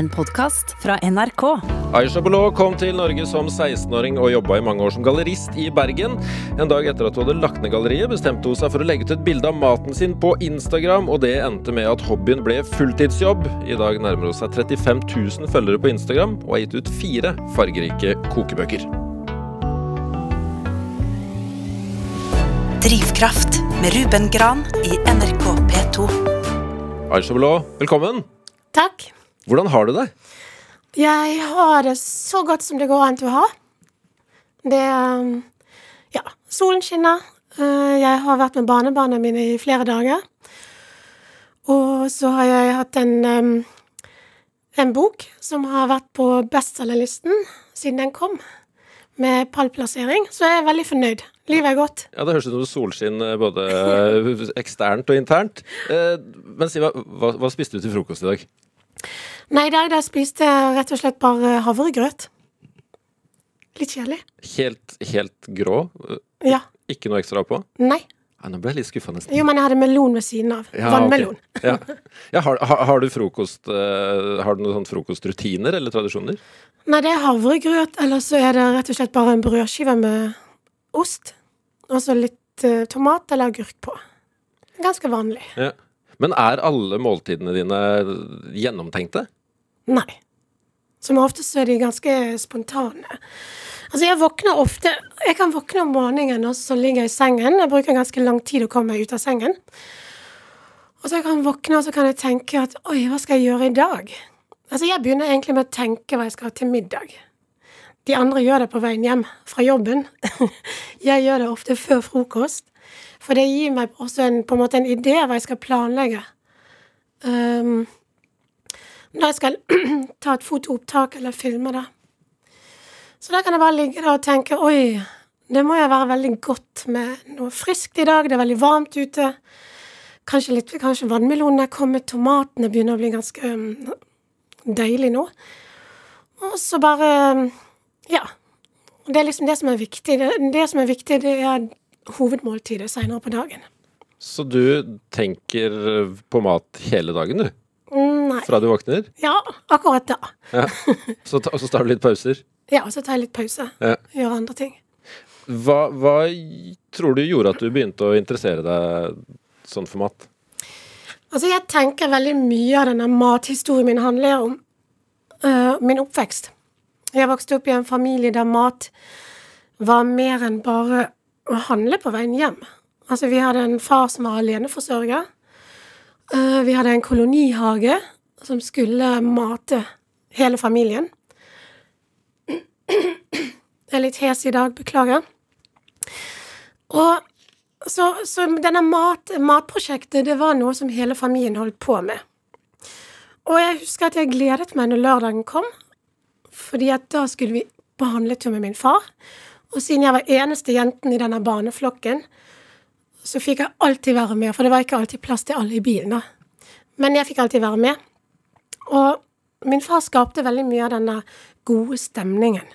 En podkast fra NRK. Aisha Bolo kom til Norge som 16-åring og jobba i mange år som gallerist i Bergen. En dag etter at hun hadde lagt ned galleriet, bestemte hun seg for å legge ut et bilde av maten sin på Instagram, og det endte med at hobbyen ble fulltidsjobb. I dag nærmer hun seg 35 000 følgere på Instagram og har gitt ut fire fargerike kokebøker. Drivkraft med Ruben Gran i NRK P2. Aisha Bolot, velkommen. Takk. Hvordan har du det? Jeg har det så godt som det går an til å ha. Det um, Ja, solen skinner. Uh, Jeg har vært med barnebarna mine i flere dager. Og så har jeg hatt en, um, en bok som har vært på bestselgerlisten siden den kom, med pallplassering, så jeg er veldig fornøyd. Livet er godt. Ja, Det høres ut som solskinn eh, både eh, eksternt og internt. Eh, Men si, hva, hva, hva spiste du til frokost i dag? Nei, i dag da spiste jeg rett og slett bare havregrøt. Litt kjedelig. Helt, helt grå? Ja. Ikke noe ekstra på? Nei. Ja, nå ble jeg litt skuffa nesten. Jo, men jeg hadde melon ved siden av. Ja, Vannmelon. Vannmelon. Ja. Ja, har, har, har du frokost uh, Har du noen sånne frokostrutiner eller tradisjoner? Nei, det er havregrøt, eller så er det rett og slett bare en brødskive med ost. Og så litt uh, tomat eller agurk på. Ganske vanlig. Ja. Men er alle måltidene dine gjennomtenkte? Nei. Som oftest er de ganske spontane. Altså, jeg våkner ofte Jeg kan våkne om morgenen og så ligger jeg i sengen. Jeg bruker ganske lang tid å komme meg ut av sengen. Og så jeg kan våkne og så kan jeg tenke at oi, hva skal jeg gjøre i dag? Altså, jeg begynner egentlig med å tenke hva jeg skal ha til middag. De andre gjør det på veien hjem fra jobben. jeg gjør det ofte før frokost. For det gir meg også en, på en måte en idé hva jeg skal planlegge. Um, når jeg skal ta et fotoopptak eller filme det. Så da kan jeg bare ligge der og tenke oi, det må jo være veldig godt med noe friskt i dag. Det er veldig varmt ute. Kanskje litt, kanskje vannmelonene er kommet, tomatene begynner å bli ganske um, deilig nå. Og så bare um, ja. Det er liksom det som er viktig. Det, det som er viktig, det er hovedmåltidet seinere på dagen. Så du tenker på mat hele dagen, du? Fra du våkner? Ja, akkurat da. Ja. Så, ta, og så tar du litt pauser? Ja, så tar jeg litt pause. Ja. Gjør andre ting. Hva, hva tror du gjorde at du begynte å interessere deg sånn for mat? Altså, jeg tenker veldig mye av denne mathistorien min handler om uh, min oppvekst. Jeg vokste opp i en familie der mat var mer enn bare å handle på veien hjem. Altså, vi hadde en far som var aleneforsørger. Uh, vi hadde en kolonihage som skulle mate hele familien. Jeg er litt hes i dag, beklager. Og så, så denne mat, matprosjektet, det var noe som hele familien holdt på med. Og jeg husker at jeg gledet meg når lørdagen kom, fordi at da skulle vi på handletur med min far. Og siden jeg var eneste jenten i denne barneflokken, så fikk jeg alltid være med, for det var ikke alltid plass til alle i bilen. da. Men jeg fikk alltid være med. Og min far skapte veldig mye av denne gode stemningen.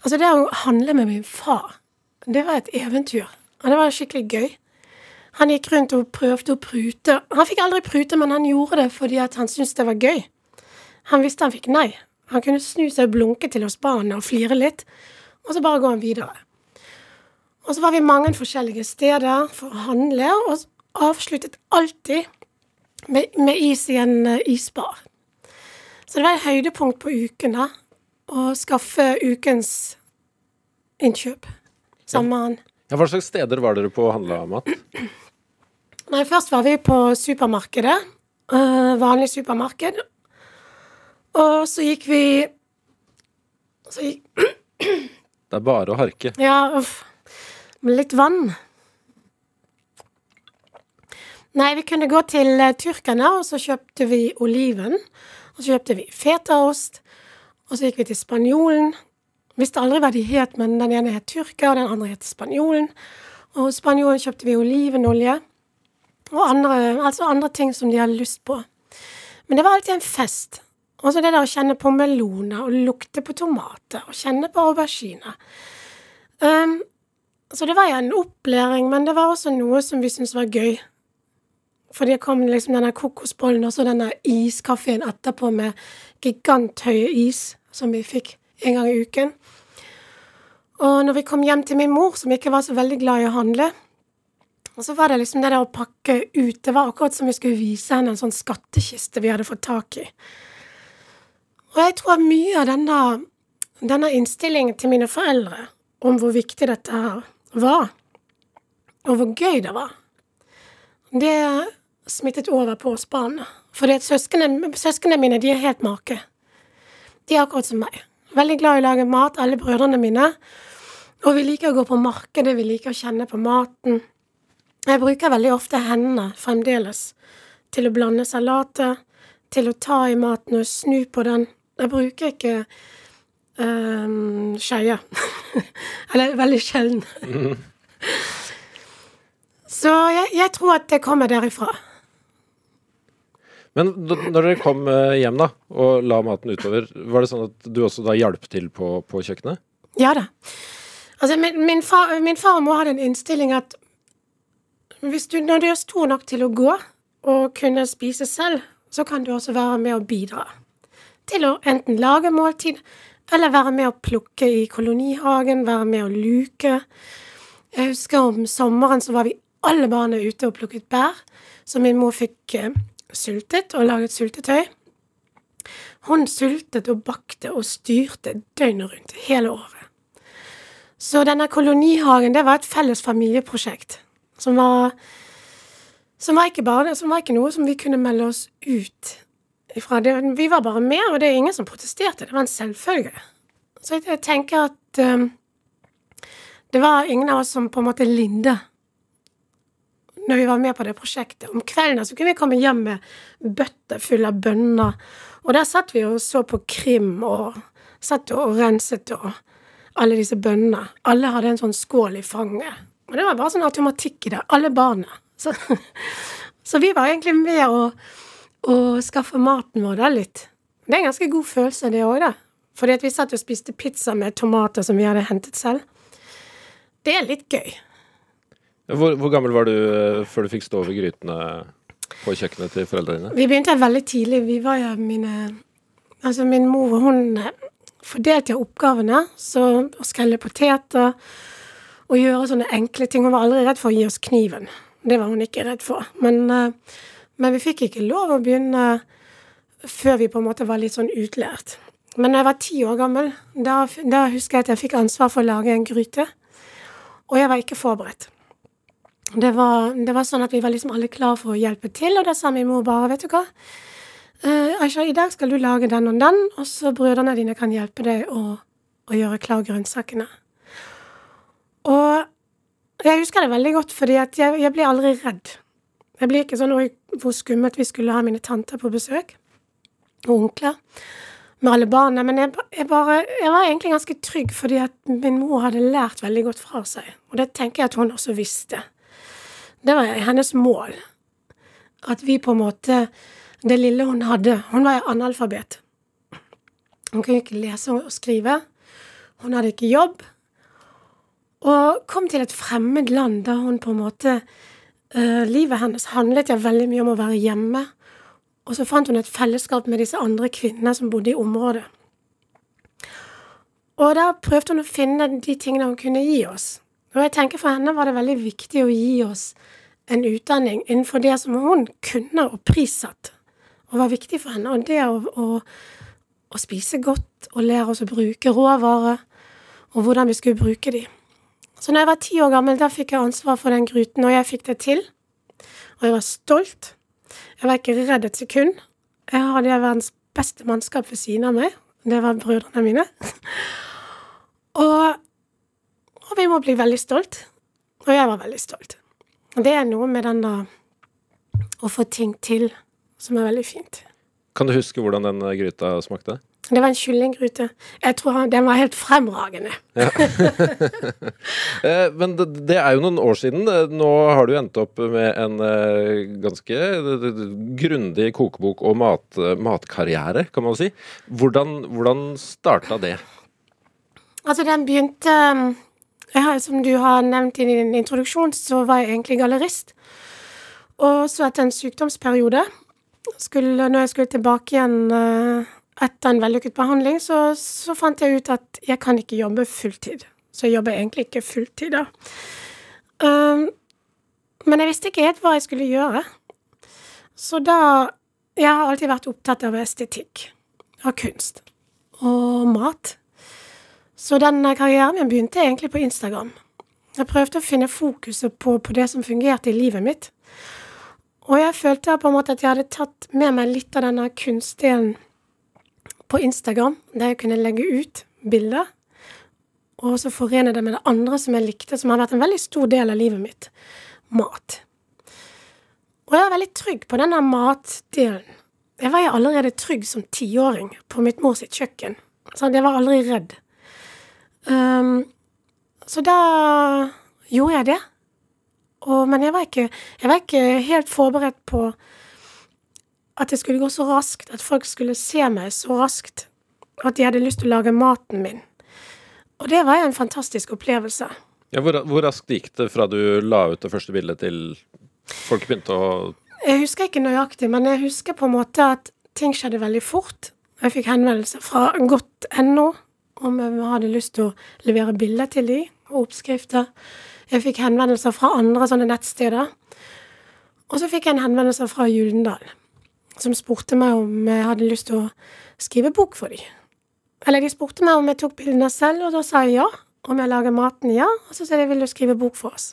Altså, det å handle med min far, det var et eventyr. Og det var skikkelig gøy. Han gikk rundt og prøvde å prute. Han fikk aldri prute, men han gjorde det fordi han syntes det var gøy. Han visste han fikk nei. Han kunne snu seg og blunke til oss barna og flire litt, og så bare gå han videre. Og så var vi mange forskjellige steder for å handle, og avsluttet alltid med, med is i en eh, isbar. Så det var et høydepunkt på uken, da. Å skaffe ukens innkjøp sammen med han. Ja, hva slags steder var dere på og handla mat? Nei, først var vi på supermarkedet. øh, vanlig supermarked. Og så gikk vi Så gikk Det er bare å harke. Ja, uff. Med litt vann. Nei, vi kunne gå til uh, tyrkerne, og så kjøpte vi oliven. Og så kjøpte vi fetaost. Og så gikk vi til spanjolen. Visste aldri hva de het, men den ene het tyrker, og den andre het spanjolen. Og hos spanjolen kjøpte vi olivenolje. Og andre, altså andre ting som de hadde lyst på. Men det var alltid en fest. Og så det der å kjenne på meloner, og lukte på tomater, og kjenne på aubergine. Um, så det var en opplæring, men det var også noe som vi syntes var gøy. For det kom liksom denne kokosbollen og så denne iskaffen etterpå med giganthøye is som vi fikk en gang i uken. Og når vi kom hjem til min mor, som ikke var så veldig glad i å handle, og så var det liksom det der å pakke ut. Det var akkurat som vi skulle vise henne en sånn skattkiste vi hadde fått tak i. Og jeg tror mye av denne, denne innstillingen til mine foreldre om hvor viktig dette her var, og hvor gøy det var, det smittet over på oss barn. Fordi at søsknene, søsknene mine, de er helt make. De er akkurat som meg. Veldig glad i å lage mat, alle brødrene mine. Og vi liker å gå på markedet, vi liker å kjenne på maten. Jeg bruker veldig ofte hendene fremdeles til å blande salater, til å ta i maten og snu på den. Jeg bruker ikke um, skeier. Eller veldig sjelden. Så jeg, jeg tror at det kommer derifra. Men når dere kom eh, hjem da, og la maten utover, var det sånn at du også da hjalp til på, på kjøkkenet? Ja da. Altså, min, min, far, min far og mor hadde en innstilling at du, når du er stor nok til å gå og kunne spise selv, så kan du også være med å bidra. Til å enten lage måltid, eller være med å plukke i kolonihagen, være med å luke. Jeg husker om sommeren så var vi alle barna ute og plukket bær, så min mor fikk eh, sultet og laget sultetøy. Hun sultet og bakte og styrte døgnet rundt, hele året. Så denne kolonihagen, det var et felles familieprosjekt. Som var Som var ikke bare det, som var ikke noe som vi kunne melde oss ut ifra. Det, vi var bare med, og det er ingen som protesterte. Det var en selvfølge. Så jeg, tenker at um, det var ingen av oss som på en måte linde når vi var med på det prosjektet. Om kvelden så kunne vi komme hjem med bøtter fulle av bønner. Og der satt vi og så på krim og satt og renset og alle disse bønnene. Alle hadde en sånn skål i fanget. Og det var bare sånn automatikk i det. Alle barna. Så, så vi var egentlig med å, å skaffe maten vår da litt. Det er en ganske god følelse, det òg, da. Fordi at vi satt og spiste pizza med tomater som vi hadde hentet selv. Det er litt gøy. Hvor, hvor gammel var du eh, før du fikk stå over grytene på kjøkkenet til foreldrene dine? Vi begynte veldig tidlig. Vi var jo mine Altså, min mor, hun eh, fordelte oppgavene. Så å skrelle poteter og gjøre sånne enkle ting. Hun var aldri redd for å gi oss kniven. Det var hun ikke redd for. Men, eh, men vi fikk ikke lov å begynne før vi på en måte var litt sånn utlært. Men da jeg var ti år gammel, da, da husker jeg at jeg fikk ansvar for å lage en gryte. Og jeg var ikke forberedt. Det var, det var sånn at vi var liksom alle klare for å hjelpe til, og da sa min mor bare, vet du hva, Eh, Aisha, i dag skal du lage den og den, og så brødrene dine kan hjelpe deg å, å gjøre klar grønnsakene. Og jeg husker det veldig godt, fordi at jeg, jeg ble aldri redd. Jeg ble ikke sånn hvor skummelt vi skulle ha mine tanter på besøk, og onkler, med alle barna. Men jeg, jeg, bare, jeg var egentlig ganske trygg, fordi at min mor hadde lært veldig godt fra seg. Og det tenker jeg at hun også visste. Det var hennes mål. At vi på en måte Det lille hun hadde Hun var analfabet. Hun kunne ikke lese og skrive. Hun hadde ikke jobb. Og kom til et fremmed land da hun på en måte uh, Livet hennes handlet ja veldig mye om å være hjemme. Og så fant hun et fellesskap med disse andre kvinnene som bodde i området. Og da prøvde hun å finne de tingene hun kunne gi oss. Og jeg tenker for henne var det veldig viktig å gi oss en utdanning innenfor det som hun kunne og prissatt og var viktig for henne. Og det å, å, å spise godt og lære oss å bruke råvarer, og hvordan vi skulle bruke de. Så når jeg var ti år gammel, da fikk jeg ansvar for den gryten, og jeg fikk det til. Og jeg var stolt. Jeg var ikke redd et sekund. Jeg hadde verdens beste mannskap ved siden av meg. Det var brødrene mine. og, og vi må bli veldig stolt. Og jeg var veldig stolt. Det er noe med den da å få ting til som er veldig fint. Kan du huske hvordan den eh, gryta smakte? Det var en kyllinggryte. Jeg tror han- den var helt fremragende. Ja. men det, det er jo noen år siden. Eh, Nå har du endt opp med en eh, ganske eh, grundig kokebok og mat, eh, matkarriere, kan man si. Hvordan, hvordan starta det? Altså, den begynte um, jeg Som du har nevnt i din introduksjon, så var jeg egentlig gallerist. Og så etter en sykdomsperiode, skulle, når jeg skulle tilbake igjen eh, etter en vellykket behandling, så, så fant jeg ut at jeg kan ikke jobbe fulltid. Så jeg jobber egentlig ikke fulltid, da. Um, men jeg visste ikke helt hva jeg skulle gjøre. Så da Jeg har alltid vært opptatt av estetikk. Av kunst. Og mat. Så den karrieren min begynte egentlig på Instagram. Jeg prøvde å finne fokuset på, på det som fungerte i livet mitt. Og jeg følte på en måte at jeg hadde tatt med meg litt av denne kunstdelen på Instagram, der jeg kunne legge ut bilder, og så forene det med det andre som jeg likte, som har vært en veldig stor del av livet mitt mat. Og jeg er veldig trygg på denne matdelen. Jeg var allerede trygg som tiåring på mitt mors kjøkken. Så jeg var aldri redd. Um, så da gjorde jeg det. Og, men jeg var, ikke, jeg var ikke helt forberedt på at det skulle gå så raskt, at folk skulle se meg så raskt. At de hadde lyst til å lage maten min. Og det var en fantastisk opplevelse. Ja, hvor, hvor raskt gikk det fra du la ut det første bildet til folk begynte å Jeg husker ikke nøyaktig, men jeg husker på en måte at ting skjedde veldig fort. Jeg fikk henvendelser fra godt.no om jeg hadde lyst til å levere bilder til de, og oppskrifter. Jeg fikk henvendelser fra andre sånne nettsteder. Og så fikk jeg en henvendelse fra Julendal, som spurte meg om jeg hadde lyst til å skrive bok for dem. Eller de spurte meg om jeg tok bildene selv, og da sa jeg ja. Om jeg lager maten, ja. Og så sa de vil du skrive bok for oss.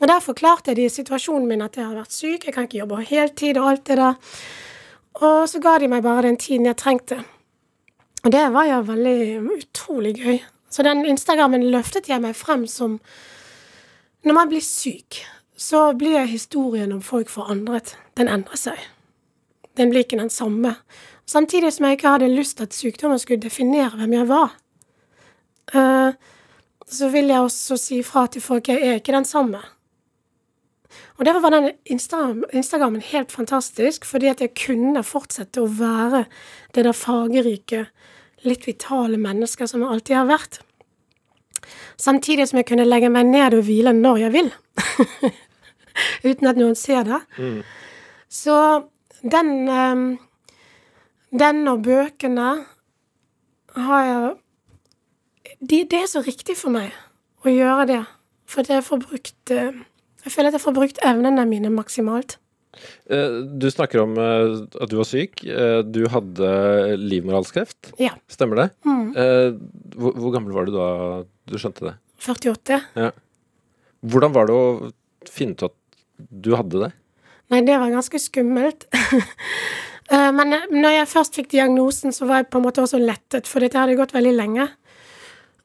Og der forklarte jeg de situasjonen min, at jeg har vært syk, jeg kan ikke jobbe heltid og alt det der. Og så ga de meg bare den tiden jeg trengte. Og det var jo veldig utrolig gøy. Så den Instagrammen løftet jeg meg frem som Når man blir syk, så blir historien om folk forandret. Den endrer seg. Den blir ikke den samme. Samtidig som jeg ikke hadde lyst til at sykdommen skulle definere hvem jeg var. Uh, så vil jeg også si fra til folk jeg er ikke den samme. Og derfor var den Instagram, Instagrammen helt fantastisk, fordi at jeg kunne fortsette å være det der fargerike, litt vitale mennesket som jeg alltid har vært. Samtidig som jeg kunne legge meg ned og hvile når jeg vil. Uten at noen ser det. Mm. Så den um, Den og bøkene har jeg de, Det er så riktig for meg å gjøre det. For jeg får brukt uh, Jeg føler at jeg får brukt evnene mine maksimalt. Eh, Du snakker om eh, at du var syk. Eh, Du hadde livmorhalskreft. Ja. Stemmer det? Mm. Hvor, hvor gammel var du da du skjønte det? 48. Hvordan var det å finne ut at du hadde det? Nei, det var ganske skummelt. Men når jeg først fikk diagnosen, så var jeg på en måte også lettet, for dette hadde gått veldig lenge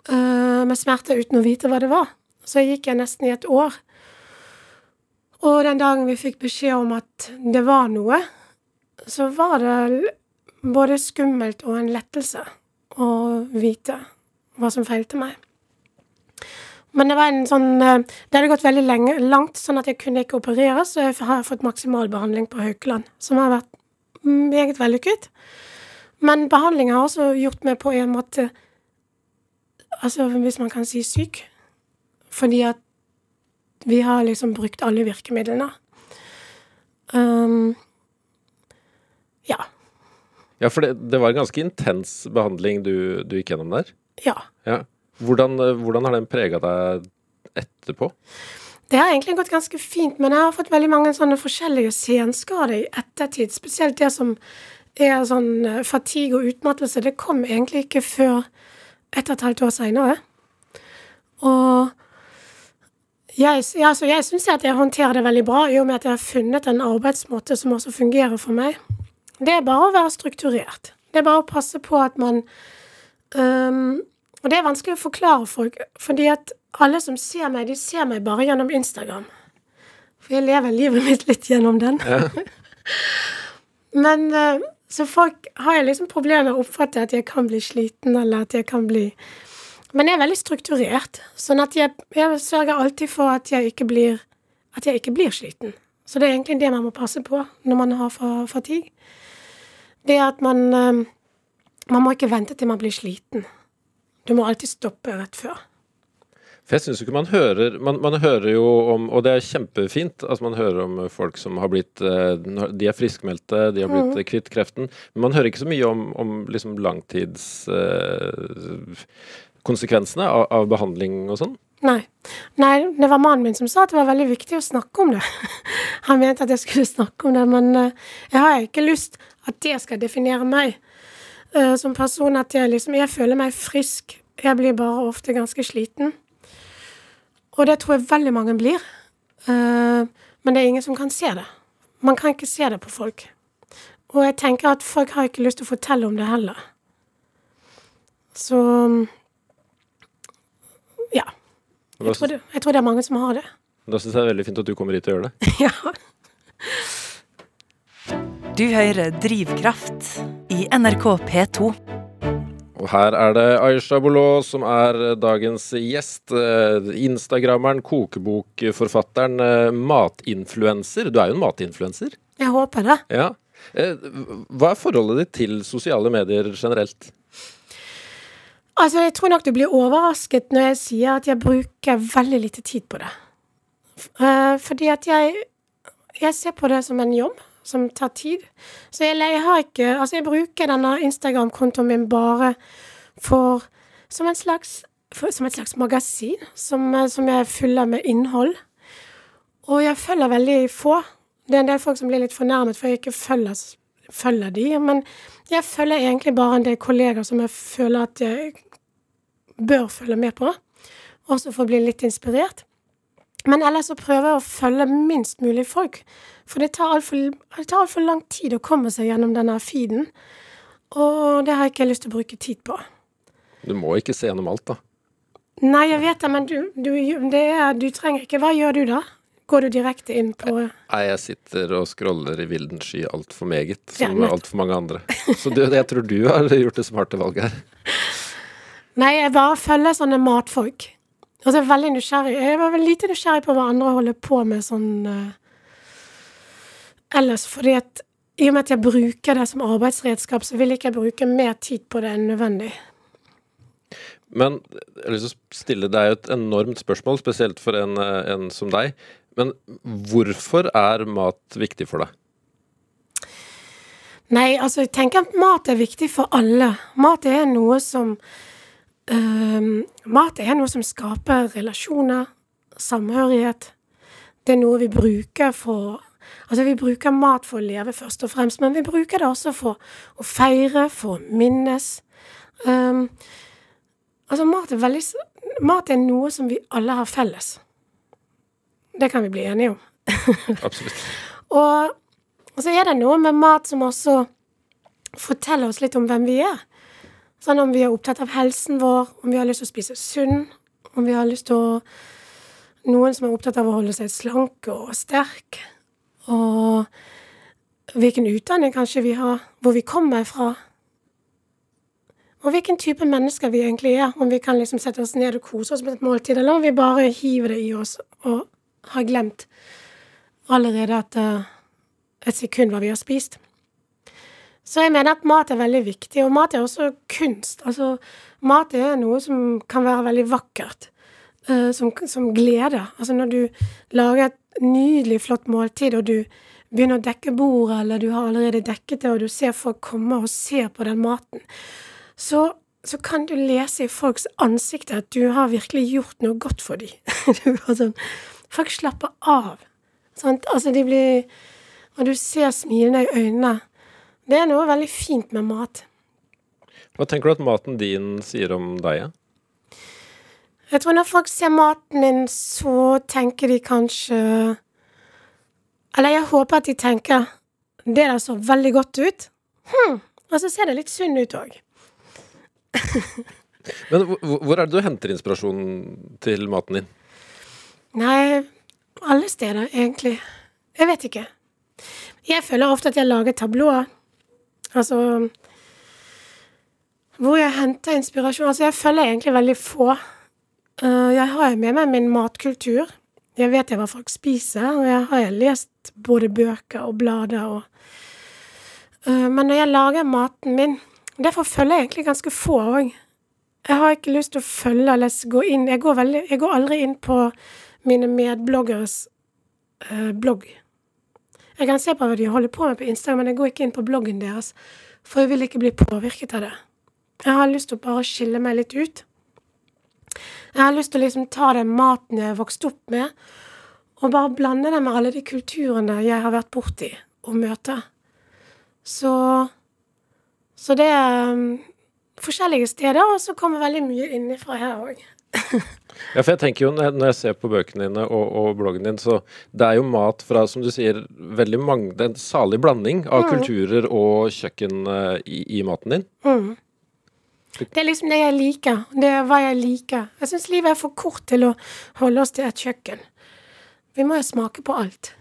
med smerter uten å vite hva det var. Så gikk jeg nesten i et år. Og den dagen vi fikk beskjed om at det var noe, så var det både skummelt og en lettelse å vite hva som feilte meg. Men det var en sånn eh, Det hadde gått veldig lenge, langt, sånn at jeg kunne ikke operere, så jeg har fått maksimal behandling på Haukeland, som har vært meget vellykket. Men behandling har også gjort meg på en måte Altså, hvis man kan si syk. Fordi at vi har liksom brukt alle virkemidlene. Um, ja. Ja, for det, det var en ganske intens behandling du, du gikk gjennom der. Ja. Ja. Hvordan, eh, hvordan har den prega deg etterpå? Det har egentlig gått ganske fint, men jeg har fått veldig mange sånne forskjellige senskader i ettertid. Spesielt det som er sånn eh, fatigue og utmattelse. Det kom egentlig ikke før et og et halvt år seinere. Og jeg, ja, altså jeg syns at jeg håndterer det veldig bra, i og med at jeg har funnet en arbeidsmåte som også fungerer for meg. Det er bare å være strukturert. Det er bare å passe på at man um, Og det er vanskelig å forklare folk, fordi at alle som ser meg, de ser meg bare gjennom Instagram. For jeg lever livet mitt litt gjennom den. Men uh, så folk har jeg liksom problemer med å oppfatte at jeg kan bli sliten, eller at jeg kan bli Men jeg er veldig strukturert, sånn at jeg, jeg sørger alltid for at jeg blir at jeg ikke blir sliten. Så det er egentlig det man må passe på når man har fa- fatigue. Det at man øh, Man må ikke vente til man blir sliten. Du må alltid stoppe rett før. For jeg synes ikke man hører man, man, hører jo om, og det er kjempefint, at man hører om folk som har blitt eh, De er friskmeldte, de har blitt mm. kvitt kreften. Men man hører ikke så mye om, om liksom langtidskonsekvensene eh, av, av, behandling og sånn. Nei. Nei, det var mannen min som sa at det var veldig viktig å snakke om det. Han mente at jeg skulle snakke om det, men uh, jeg har ikke lyst at det skal definere meg uh, som person. At jeg liksom Jeg føler meg frisk. Jeg blir bare ofte ganske sliten. Og det tror jeg veldig mange blir. Uh, men det er ingen som kan se det. Man kan ikke se det på folk. Og jeg tenker at folk har ikke lyst til å fortelle om det heller. Så ja. Jeg tror, det, jeg tror det er mange som har det. Da syns jeg det er veldig fint at du kommer hit og gjør det. ja. Du hører Drivkraft i NRK P2. Og her er det Aisha Bolot som er dagens gjest. Eh, Instagrammeren, kokebokforfatteren, eh, matinfluenser. Du er jo en matinfluenser? Jeg håper det. Ja. Eh, hva er forholdet ditt til sosiale medier generelt? Altså, jeg tror nok du blir overrasket når jeg sier at jeg bruker veldig lite tid på det. Fordi at jeg, jeg ser på det som en jobb som tar tid. Så jeg, jeg har ikke Altså, jeg bruker denne Instagram-kontoen min bare for Som en slags for, som et slags magasin som, som jeg fyller med innhold. Og jeg følger veldig få. Det er en del folk som blir litt fornærmet for jeg ikke følger, følger de, men jeg følger egentlig bare en del kollegaer som jeg føler at jeg bør følge med på, også for å bli litt inspirert. Men ellers så prøver jeg å følge minst mulig folk. For det tar altfor alt lang tid å komme seg gjennom denne feeden. Og det har jeg ikke lyst til å bruke tid på. Du må ikke se gjennom alt, da. Nei, jeg vet det, men du, du, det er, du trenger ikke Hva gjør du da? Går du direkte inn på Nei, jeg sitter og scroller i vilden sky altfor meget, som ja, altfor mange andre. Så du, jeg tror du har gjort det smarte valget her. Nei, jeg bare følger sånne matfolk. Og så er jeg veldig nysgjerrig. Jeg var vel lite nysgjerrig på hva andre holder på med sånn uh, ellers, fordi at i og med at jeg bruker det som arbeidsredskap, så vil ikke jeg bruke mer tid på det enn nødvendig. Men jeg har lyst til å stille deg et enormt spørsmål, spesielt for en, en som deg. Men hvorfor er mat viktig for deg? Nei, altså jeg tenker at mat er viktig for alle. Mat er noe som Mat er noe som skaper relasjoner, samhørighet. Det er noe vi bruker for Altså, vi bruker mat for å leve, først og fremst, men vi bruker det også for å feire, for å minnes. Um, altså, mat er veldig Mat er noe som vi alle har felles. Det kan vi bli enige om. Absolutt. og, og så er det noe med mat som også forteller oss litt om hvem vi er. Sånn om vi er opptatt av helsen vår, om vi har lyst til å spise sunn, om vi har lyst til å Noen som er opptatt av å holde seg slank og sterk og hvilken utdanning kanskje vi har, hvor vi kommer fra. Og hvilken type mennesker vi egentlig er. Om vi kan liksom sette oss ned og kose oss med et måltid, eller om vi bare hiver det i oss og har glemt allerede at uh, et sekund hva vi har spist. Så jeg mener at mat er veldig viktig, og mat er også kunst. Altså, mat er noe som kan være veldig vakkert. Uh, som, som glede. Altså når du lager et nydelig, flott måltid, og du begynner å dekke bordet, eller du har allerede dekket det, og du ser folk komme og se på den maten, så, så kan du lese i folks ansikter at du har virkelig gjort noe godt for dem. sånn, folk slapper av. Sant? Altså, de blir Og du ser smilene i øynene. Det er noe veldig fint med mat. Hva tenker du at maten din sier om deg? Ja? Jeg tror når folk ser maten min, så tenker de kanskje Eller jeg håper at de tenker det der så veldig godt ut. Hm, og så ser det litt sunn ut òg. Men hvor er det du henter inspirasjonen til maten din? Nei, alle steder, egentlig. Jeg vet ikke. Jeg føler ofte at jeg lager tablåer. Altså Hvor jeg henter inspirasjon. Altså, jeg følger egentlig veldig få. Uh, jeg har med meg min matkultur. Jeg vet hva folk spiser, og jeg har lest både bøker og blader og uh, Men når jeg lager maten min Derfor følger jeg egentlig ganske få òg. Jeg har ikke lyst til å følge eller gå inn Jeg går, veldig, jeg går aldri inn på mine medbloggeres eh, blogg. Jeg kan se på hva de holder på med på Instagram, men jeg går ikke inn på bloggen deres, for jeg vil ikke bli påvirket av det. Jeg har lyst til å bare skille meg litt ut. Jeg har lyst til å liksom ta den maten jeg vokste opp med, og bare blande den med alle de kulturene jeg har vært borti og møter. Så Så det er um, forskjellige steder, og så kommer veldig mye innifra her òg. Ja, for jeg tenker jo når jeg ser på bøkene dine og, og bloggen din, så det er jo mat fra, som du sier, veldig mange Det er en salig blanding av kulturer og kjøkken eh, i, i maten din. Mm. Det er liksom det jeg liker. Det er hva jeg liker. Jeg syns livet er for kort til å holde oss til et kjøkken. Vi må jo smake på alt.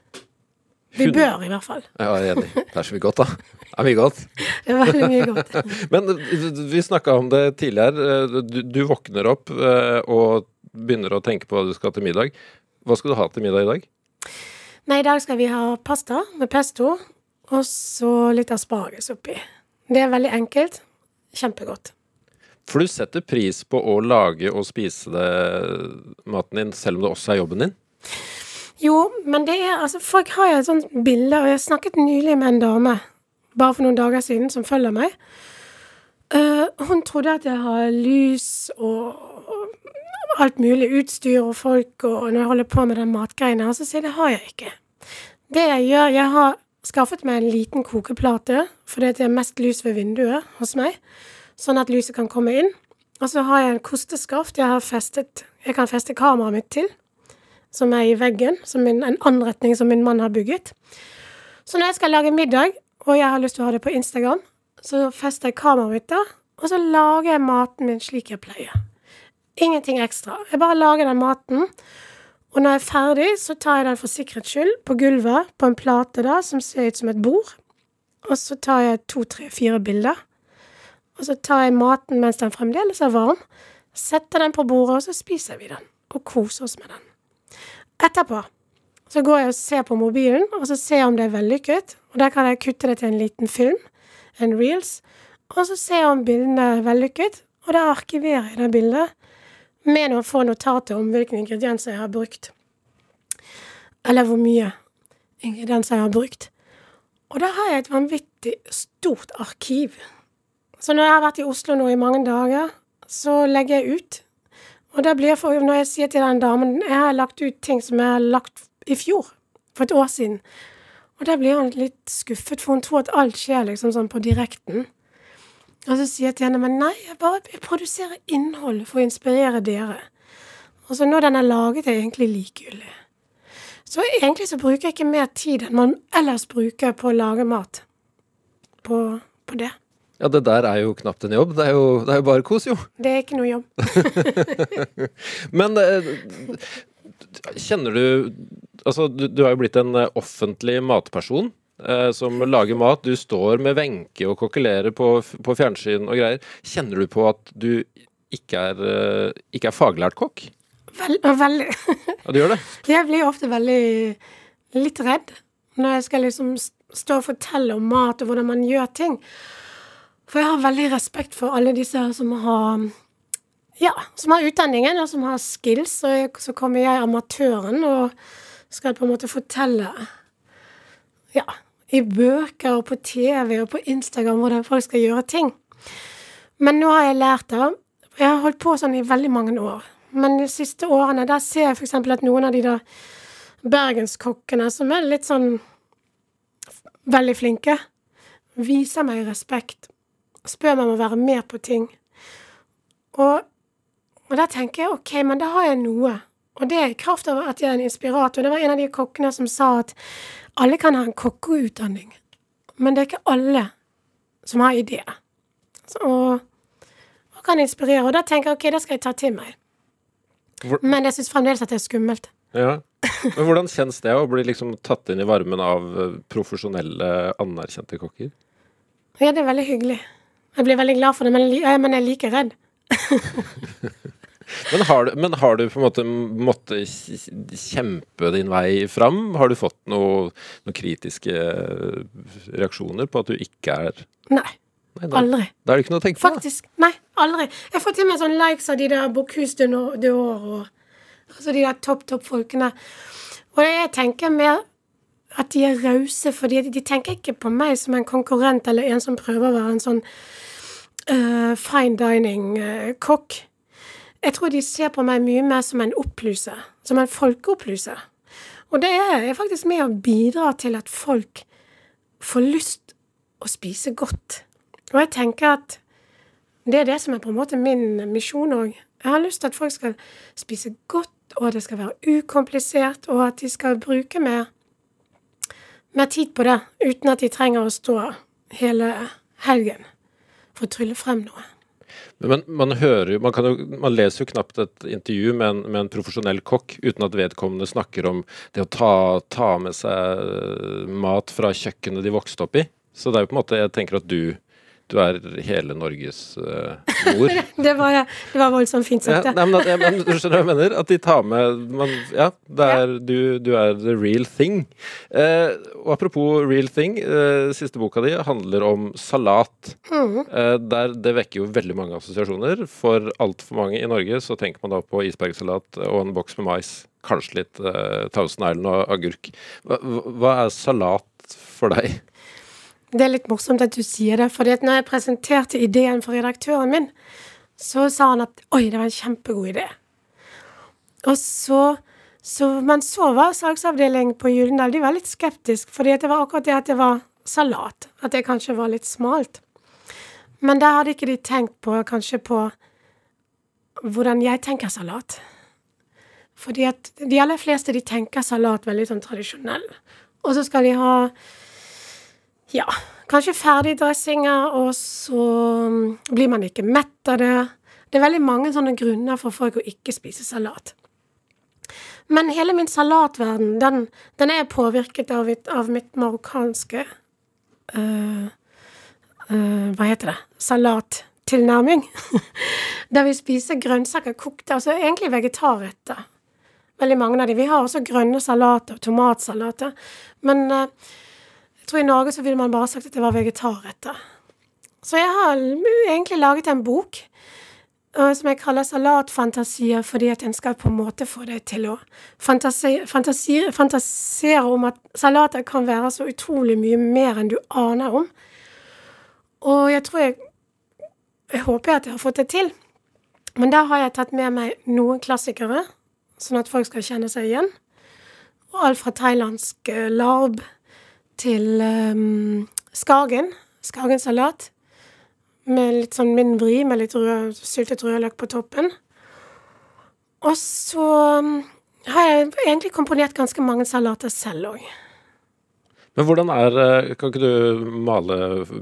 Vi bør, i hvert fall. Ja, jeg er enig. Det er så mye godt, da. Det er mye godt. Det er veldig mye godt. Men eh, vi snakka om det tidligere. Eh, Du, du våkner opp og begynner å tenke på hva du skal til middag. Hva skal du ha til middag i dag? Nei, i dag skal vi ha pasta med pesto, og så litt asparges oppi. Det er veldig enkelt. Kjempegodt. For du setter pris på å lage og spise det, maten din, selv om det også er jobben din? Jo, men det er altså Folk har jo et sånt bilde, og jeg snakket nylig med en dame bare for noen dager siden som følger meg. Uh, hun trodde at jeg har lys og, og alt mulig utstyr og folk og når jeg holder på med den matgreiene, så sier jeg det har jeg ikke. Det jeg gjør Jeg har skaffet meg en liten kokeplate fordi det er mest lys ved vinduet hos meg, sånn at lyset kan komme inn. Og så har jeg en kosteskaft jeg har festet Jeg kan feste kameraet mitt til som er i veggen, som min, en anretning som min mann har bygget. Så når jeg skal lage middag, og jeg har lyst til å ha det på Instagram, så fester jeg kameraet mitt der, og så lager jeg maten min slik jeg pleier. Ingenting ekstra. Jeg bare lager den maten, og når jeg er ferdig, så tar jeg den for sikkerhets skyld på gulvet på en plate da, som ser ut som et bord. Og så tar jeg to, tre, fire bilder. Og så tar jeg maten mens den fremdeles er varm, setter den på bordet, og så spiser vi den. Og koser oss med den. Etterpå så går jeg og ser på mobilen, og så ser jeg om det er vellykket. Og der kan jeg kutte det til en liten film, en reels, og så ser jeg om bildene er vellykket, og da arkiverer jeg det bildet med noen få notater om hvilke ingredienser jeg har brukt. Eller hvor mye ingredienser jeg har brukt. Og da har jeg et vanvittig stort arkiv. Så når jeg har vært i Oslo nå i mange dager, så legger jeg ut og da blir jeg for, når jeg sier til den damen Jeg har lagt ut ting som jeg har lagt i fjor, for et år siden. Og da blir hun litt skuffet, for hun tror at alt skjer liksom sånn på direkten. Og så sier jeg til henne men nei, jeg bare jeg produserer innhold for å inspirere dere. Og så når den er laget, er egentlig likegyldig. Så egentlig så bruker jeg ikke mer tid enn man ellers bruker på å lage mat. På, på det. Ja, det der er jo knapt en jobb. Det er jo, det er jo bare kos, jo. Det er ikke noe jobb. Men eh, kjenner du Altså, du, du har jo blitt en eh, offentlig matperson. Eh, som lager mat. Du står med Wenche og kokkelerer på, på fjernsyn og greier. Kjenner du på at du ikke er, eh, ikke er faglært kokk? Vel, veldig. Ja, du gjør det? Jeg blir ofte veldig litt redd når jeg skal liksom stå og fortelle om mat og hvordan man gjør ting. For jeg har veldig respekt for alle disse som har ja, som har utdanningen og som har skills. Og jeg, så kommer jeg, amatøren, og skal på en måte fortelle ja, i bøker og på TV og på Instagram hvordan folk skal gjøre ting. Men nå har jeg lært det. Jeg har holdt på sånn i veldig mange år. Men de siste årene der ser jeg f.eks. at noen av de der bergenskokkene som er litt sånn veldig flinke, viser meg respekt. Spør meg om å være med på ting. Og, og da tenker jeg OK, men da har jeg noe. Og det er i kraft av at jeg er en inspirator. Det var en av de kokkene som sa at alle kan ha en kokkeutdanning, men det er ikke alle som har ideer. Og, og kan inspirere. Og da tenker jeg OK, det skal jeg ta til meg. Hvor- Men jeg syns fremdeles at det er skummelt. Ja. Men hvordan kjennes det å bli liksom tatt inn i varmen av eh, profesjonelle, anerkjente kokker? Ja, det er veldig hyggelig. Jeg blir veldig glad for det, men, jeg men jeg er like redd. Men har, du, men har du på en måte måttet kjempe din vei fram? Har du fått noe- noen kritiske reaksjoner på at du ikke er Nei. Nei, da, Aldri. da er det ikke noe å tenke på. Faktisk. Nei, aldri. Jeg får til meg sånn likes av de der Bocuse de No- d'Or og altså de der topp, topp folkene. Og jeg tenker mer at de er rause, fordi de tenker ikke på meg som en konkurrent eller en som prøver å være en sånn uh, fine dining-kokk. Jeg tror de ser på meg mye mer som en opplyser. Som en folkeopplyser. Og det er faktisk med å bidra til at folk får lyst å spise godt. Og jeg tenker at det er det som er på en måte min misjon òg. Jeg har lyst til at folk skal spise godt, og at det skal være ukomplisert, og at de skal bruke mer, mer tid på det, uten at de trenger å stå hele helgen for å trylle frem noe. Men man hører jo man, jo man leser jo knapt et intervju med en, med en profesjonell kokk uten at vedkommende snakker om det å ta, ta med seg eh, mat fra kjøkkenet de vokste opp i. Så det er jo på en måte Jeg tenker at du du er hele Norges uh, mor. Det var, det var voldsomt fint sagt, ja. nei, men, at, men, du skjønner hva jeg mener? At de tar med man, Ja, er, du, du er the real thing. Eh, og apropos real thing, eh, siste boka di handler om salat. Eh, der, det vekker jo veldig mange assosiasjoner. For altfor mange i Norge så tenker man da på isbergsalat og en boks med mais. Kanskje litt eh, Thousand Island og agurk. Hva, hva er salat for deg? Det er litt morsomt at du sier det, for når jeg presenterte ideen for redaktøren min, så sa han at oi, det var en kjempegod idé. Og så, så Men så var salgsavdelingen på Gyldendal de var litt skeptisk, fordi det var akkurat det at det var salat. At det kanskje var litt smalt. Men der hadde ikke de tenkt på kanskje på hvordan jeg tenker salat. Fordi at de aller fleste de tenker salat veldig sånn tradisjonell. Og så skal de ha ja, kanskje ferdigdressinger, og så mm, blir man ikke mett av det. Det er veldig mange sånne grunner for folk å ikke spise salat. Men hele min salatverden, den, den er påvirket av, av mitt marokkanske uh, uh, Hva heter det? Salattilnærming. Der vi spiser grønnsaker kokte, altså egentlig vegetarretter. Veldig mange av de. Vi har også grønne salater tomatsalater. Men øh, jeg tror i Norge så ville man bare sagt at det var vegetarretter. Så jeg har egentlig laget en bok øh, som jeg kaller Salatfantasier, fordi at en skal på en måte få deg til å fantasi, fantasi, fantasere om at salater kan være så utrolig mye mer enn du aner om. Og jeg tror jeg Jeg håper at jeg har fått det til. Men da har jeg tatt med meg noen klassikere, sånn at folk skal kjenne seg igjen. Og alt fra thailandsk eh, larb til um, skagen. Skagensalat. Med litt sånn min vri, med litt rød, syltet rødløk på toppen. Og så um, har jeg egentlig komponert ganske mange salater selv òg. Men hvordan er eh, Kan ikke du male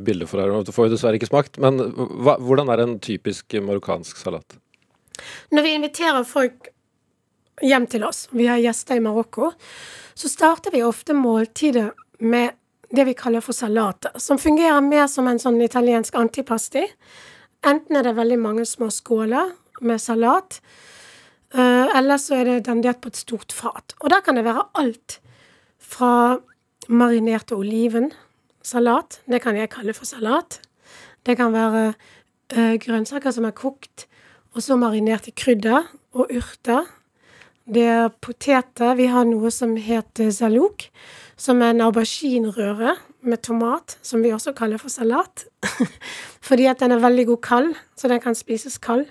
bildet for her? Du får jo dessverre ikke smakt. Men hva, hvordan er en typisk marokkansk salat? Når vi inviterer folk hjem til oss, vi har gjester i Marokko, så starter vi ofte måltidet med det vi kaller for salater, som fungerer mer som en sånn italiensk antipasti. Enten er det veldig mange små skåler med salat, eh, eller så er det dandert på et stort fat. Og der kan det være alt fra marinerte olivensalat, det kan jeg kalle for salat. Det kan være eh, grønnsaker som er kokt, og så marinert i krydder og urter. Det er poteter. Vi har noe som heter zalouk, som er en auberginrøre med tomat, som vi også kaller for salat. Fordi at den er veldig god kald, så den kan spises kald.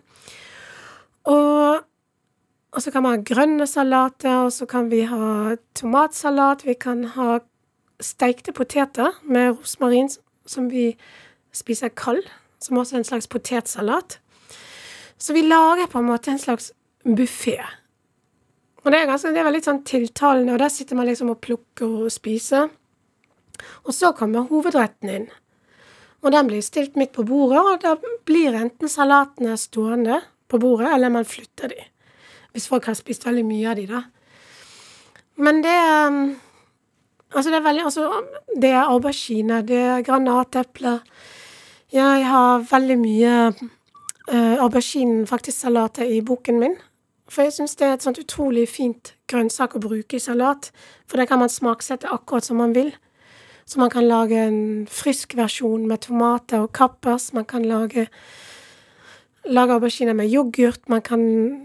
Og, og så kan man ha grønne salater, og så kan vi ha tomatsalat. Vi kan ha stekte poteter med rosmarin, som vi spiser kald, som også er en slags potetsalat. Så vi lager på en måte en slags buffé. Og det er, ganske, det er veldig sånn tiltalende, og der sitter man liksom og plukker og spiser. Og så kommer hovedretten inn. Og den blir stilt midt på bordet, og da blir enten salatene stående på bordet, eller man flytter de. Hvis folk har spist veldig mye av de, da. Men det um, Altså, det er veldig Altså, det er aubergine, det er granatepler. Jeg har veldig mye uh, aubergine, faktisk, salater i boken min. For jeg syns det er et sånt utrolig fint grønnsak å bruke i salat. For det kan man smaksette akkurat som man vil. Så man kan lage en frisk versjon med tomater og kappers. Man kan lage, lage auberginer med yoghurt. Man kan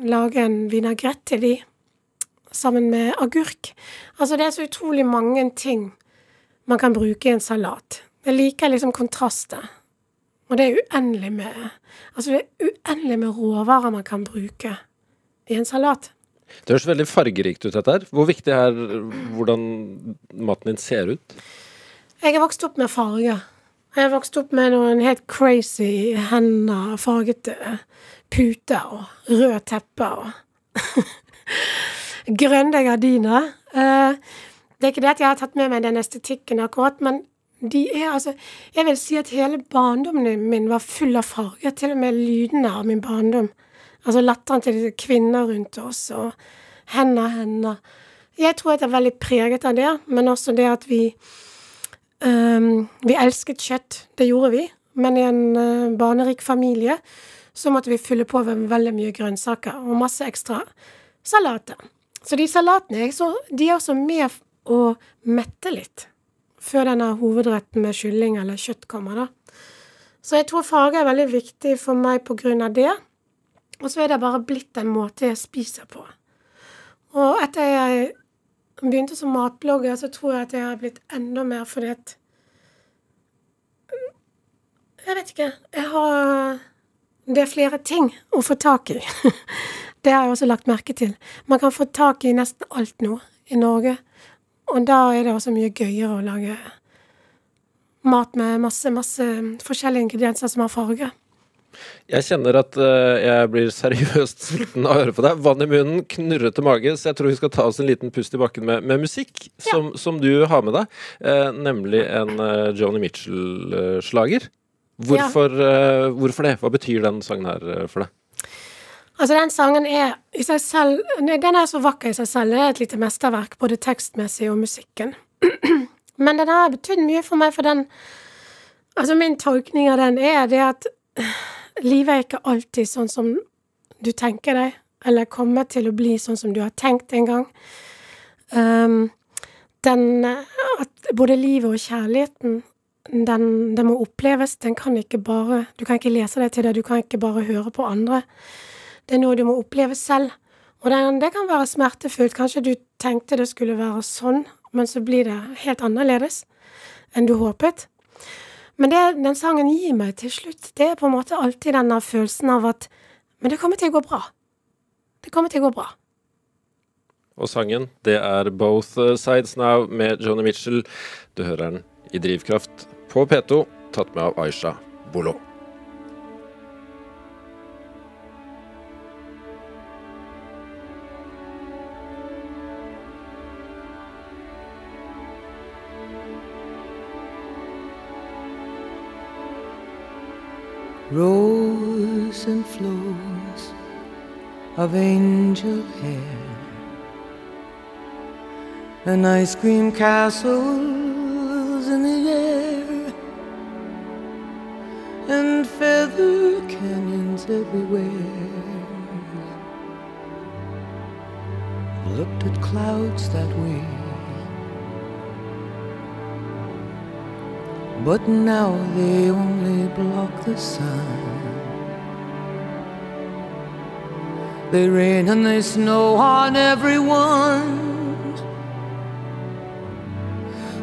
lage en vinagrett til de sammen med agurk. Altså, det er så utrolig mange ting man kan bruke i en salat. Jeg liker liksom kontrastet. Og det er uendelig med Altså, det er uendelig med råvarer man kan bruke i en salat. Det høres veldig fargerikt ut, dette her. Hvor viktig er hvordan maten din ser ut? Jeg er vokst opp med farger. Jeg er vokst opp med noen helt crazy hender, fargete puter og røde tepper og grønne gardiner. Eh, det er ikke det at jeg har tatt med meg den estetikken akkurat, men de er altså Jeg vil si at hele barndommen min var full av farger. Til og med lydene av min barndom. Altså latteren til disse kvinner rundt oss, og hender, hender. Jeg tror jeg er veldig preget av det, men også det at vi um, Vi elsket kjøtt. Det gjorde vi. Men i en uh, barnerik familie så måtte vi fylle på med veldig mye grønnsaker og masse ekstra salater. Så de salatene så, de er også med å mette litt før denne hovedretten med kylling eller kjøtt kommer, da. Så jeg tror farge er veldig viktig for meg på grunn av det. Og så er det bare blitt en måte jeg spiser på. Og etter jeg begynte som matblogger, så tror jeg at jeg har blitt enda mer fordi at Jeg vet ikke. Jeg har Det er flere ting å få tak i. Det har jeg også lagt merke til. Man kan få tak i nesten alt nå i Norge. Og da er det også mye gøyere å lage mat med masse, masse forskjellige ingredienser som har farge. Jeg kjenner at uh, jeg blir seriøst sulten av å høre på deg. Vann i munnen, knurrete mage, så jeg tror vi skal ta oss en liten pust i bakken med, med musikk som, ja. som, du har med deg. Uh, nemlig en uh, Joni Mitchell-slager. Hvorfor, hvorfor, det? Hva betyr den sangen her for deg? Altså, den sangen er i seg selv Den er så vakker i seg selv. Det er et lite mesterverk, både tekstmessig og musikken. Men den har betydd mye for meg, for den Altså, min tolkning av den er det at livet er ikke alltid sånn som du tenker deg, eller kommer til å bli sånn som du har tenkt en gang. Um, den At både livet og kjærligheten, den, den må oppleves. Den kan ikke bare Du kan ikke lese deg til det, du kan ikke bare høre på andre. Det er noe du må oppleve selv. Og det, det kan være smertefullt. Kanskje du tenkte det skulle være sånn, men så blir det helt annerledes enn du håpet. Men det den sangen gir meg til slutt, det er på en måte alltid denne følelsen av at Men det kommer til å gå bra. Det kommer til å gå bra. Og sangen, det er Both Sides Now med Joni Mitchell. Du hører den i Drivkraft på P2, tatt med av Aisha Bolo. Rows and flows of angel hair, and ice cream castles in the air, and feather canyons everywhere. Looked at clouds that way. But now they only block the sun. They rain and they snow on everyone.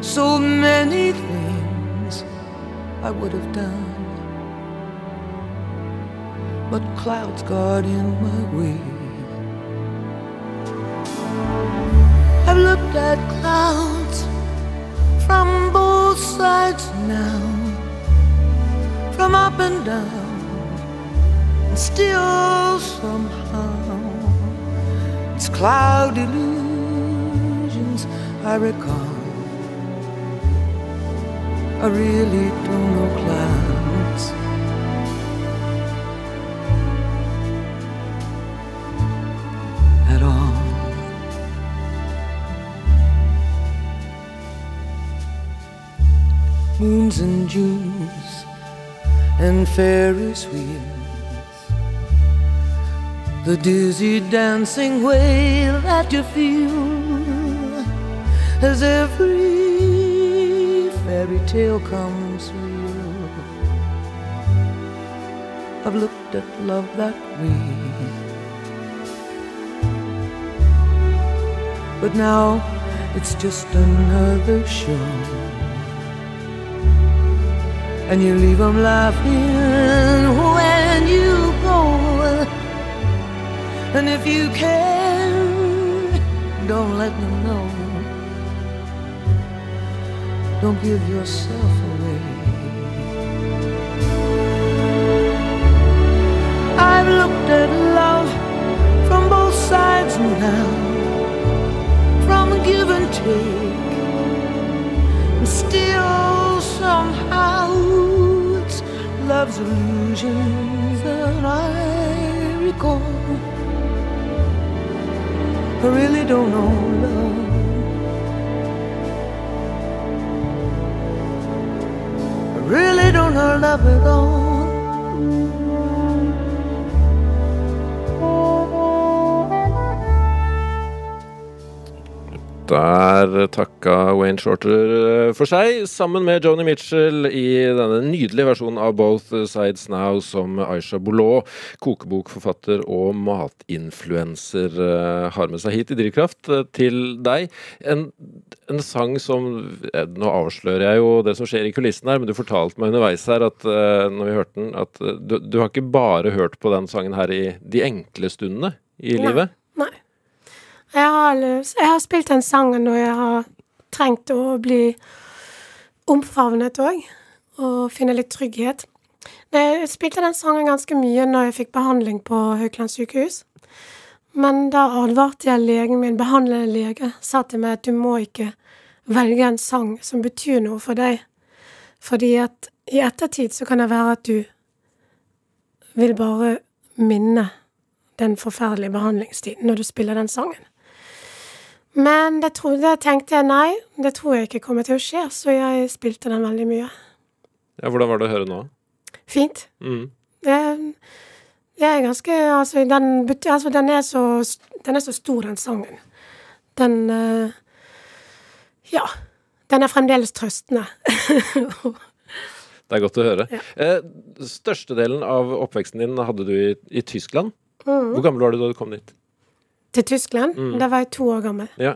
So many things I would have done. But clouds got in my way. I've looked at clouds from both sides down, and still somehow it's cloud illusions I recall. I really don't know clouds. At all. moons and Junes and Ferris wheels. The dizzy dancing way that you feel as every fairy tale comes real. I've looked at love that way. But now it's just another show. And you leave 'em laughing when you go. And if you can, don't let them know. Don't give yourself away. I've looked at love from both sides now, from give and take, and still somehow it's love's illusions that I recall. I really don't know love. I really don't know love at all. Der takka Wayne Shorter eh, for seg, sammen med Joni Mitchell i denne nydelige versjonen av Both Sides Now, som Aisha Boulot, kokebokforfatter og matinfluenser, eh, har med seg hit i Drivkraft eh, til deg. En, en sang som Nå avslører jeg jo det som skjer i kulissen her, men du fortalte meg underveis her at når vi hørte den, at du, du har ikke bare hørt på den sangen her i de enkle stundene i Nei. livet? Nei. Jeg har, jeg har spilt den sangen når jeg har trengt å bli omfavnet òg, og finne litt trygghet. Jeg spilte den sangen ganske mye når jeg fikk behandling på Haukeland sykehus. Men da advarte jeg legen min, behandlende lege, sa til meg at du må ikke velge en sang som betyr noe for deg. Fordi at i ettertid så kan det være at du vil bare minne den forferdelige behandlingstiden når du spiller den sangen. Men det trodde, tenkte jeg nei, det tror jeg ikke kommer til å skje, så jeg spilte den veldig mye. Ja, Hvordan var det å høre nå? Fint. Mm. Det, det er ganske Altså, den, altså, den, er så, den er så stor, den sangen. Den eh, Ja. Den er fremdeles trøstende. Det er godt å høre. Ja. Eh, størstedelen av oppveksten din hadde du i, i Tyskland. Mm. Hvor gammel var du da du kom dit? Til Tyskland. Mm. Da var jeg to år gammel. Ja.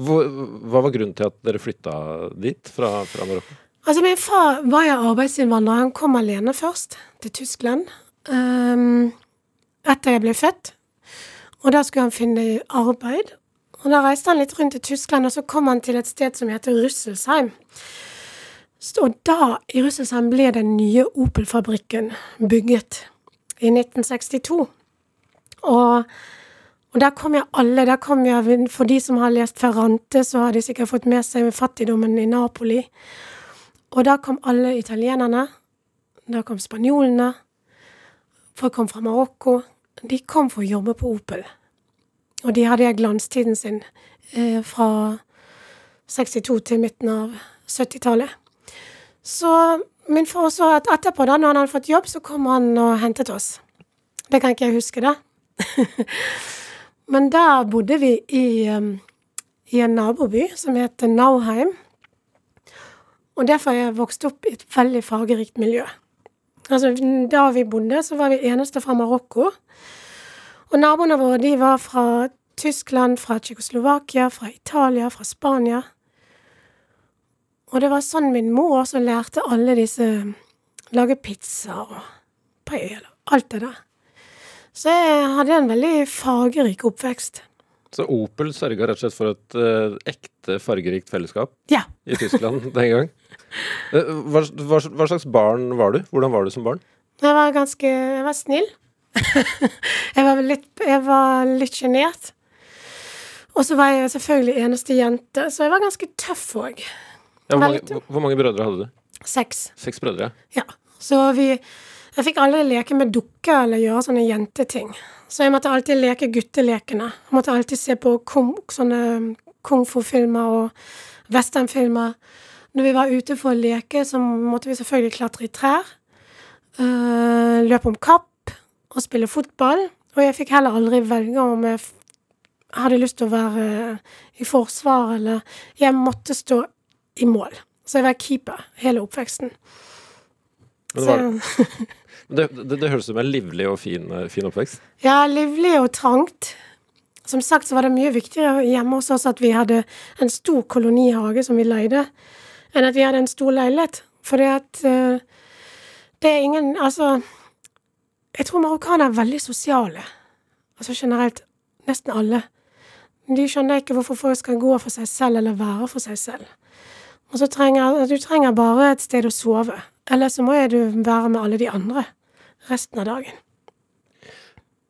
Hvor, hva var grunnen til at dere flytta dit fra, fra Marokko? Altså, min far var jo arbeidsinnvandrer. Han kom alene først til Tyskland. Um, etter jeg ble født. Og da skulle han finne arbeid. Og da reiste han litt rundt i Tyskland, og så kom han til et sted som heter Rüsselsheim. Så og da, i Rüsselsheim, ble den nye Opel-fabrikken bygget i 1962. Og, og der kom jeg alle. Der kom jeg, for de som har lest Ferrante, så har de sikkert fått med seg fattigdommen i Napoli. Og da kom alle italienerne. Da kom spanjolene. Folk kom fra Marokko. De kom for å jobbe på Opel. Og de hadde glanstiden sin eh, fra 62 til midten av 70-tallet. Så min far så at etterpå, da når han hadde fått jobb, så kom han og hentet oss. Det kan ikke jeg huske, da. Men der bodde vi i, um, i en naboby som heter Nauheim. Og derfor har jeg vokst opp i et veldig fargerikt miljø. Altså, Da vi bodde, så var vi eneste fra Marokko. Og naboene våre de var fra Tyskland, fra Tsjekkoslovakia, fra Italia, fra Spania. Og det var sånn min mor også lærte alle disse Lage pizza og paella. Alt det der. Så jeg hadde en veldig fargerik oppvekst. Så Opel sørga rett og slett for et uh, ekte fargerikt fellesskap Ja. i Tyskland den gang. Eh, hva, hva, hva slags barn var du? Hvordan var du som barn? Jeg var ganske Jeg var snill. jeg var litt, jeg var litt sjenert. Og så var jeg selvfølgelig eneste jente, så jeg var ganske tøff òg. Ja, hvor, hvor mange brødre hadde du? Seks. Seks brødre? Ja. Så vi Jeg fikk aldri leke med dukker eller gjøre sånne jenteting. Så jeg måtte alltid leke guttelekene. Jeg måtte alltid se på kung, sånne kung fu-filmer og westernfilmer. Når vi var ute for å leke, så måtte vi selvfølgelig klatre i trær. øh, løpe om kapp og spille fotball. Og jeg fikk heller aldri velge om jeg hadde lyst til å være i forsvar eller Jeg måtte stå i mål. Så jeg var keeper hele oppveksten. Men var, det, det, det høres ut som en livlig og fin, eh, fin oppvekst. ja, livlig og trangt. Som sagt så var det mye viktigere hjemme hos oss at vi hadde en stor kolonihage som vi leide, enn at vi hadde en stor leilighet. Fordi at eh, det er ingen Altså, jeg tror marokkanere er veldig sosiale. Altså generelt. Nesten alle. De skjønner ikke hvorfor folk skal gå for seg selv eller være for seg selv. Og så trenger du trenger bare et sted å sove. Eller så må du være med alle de andre resten av dagen.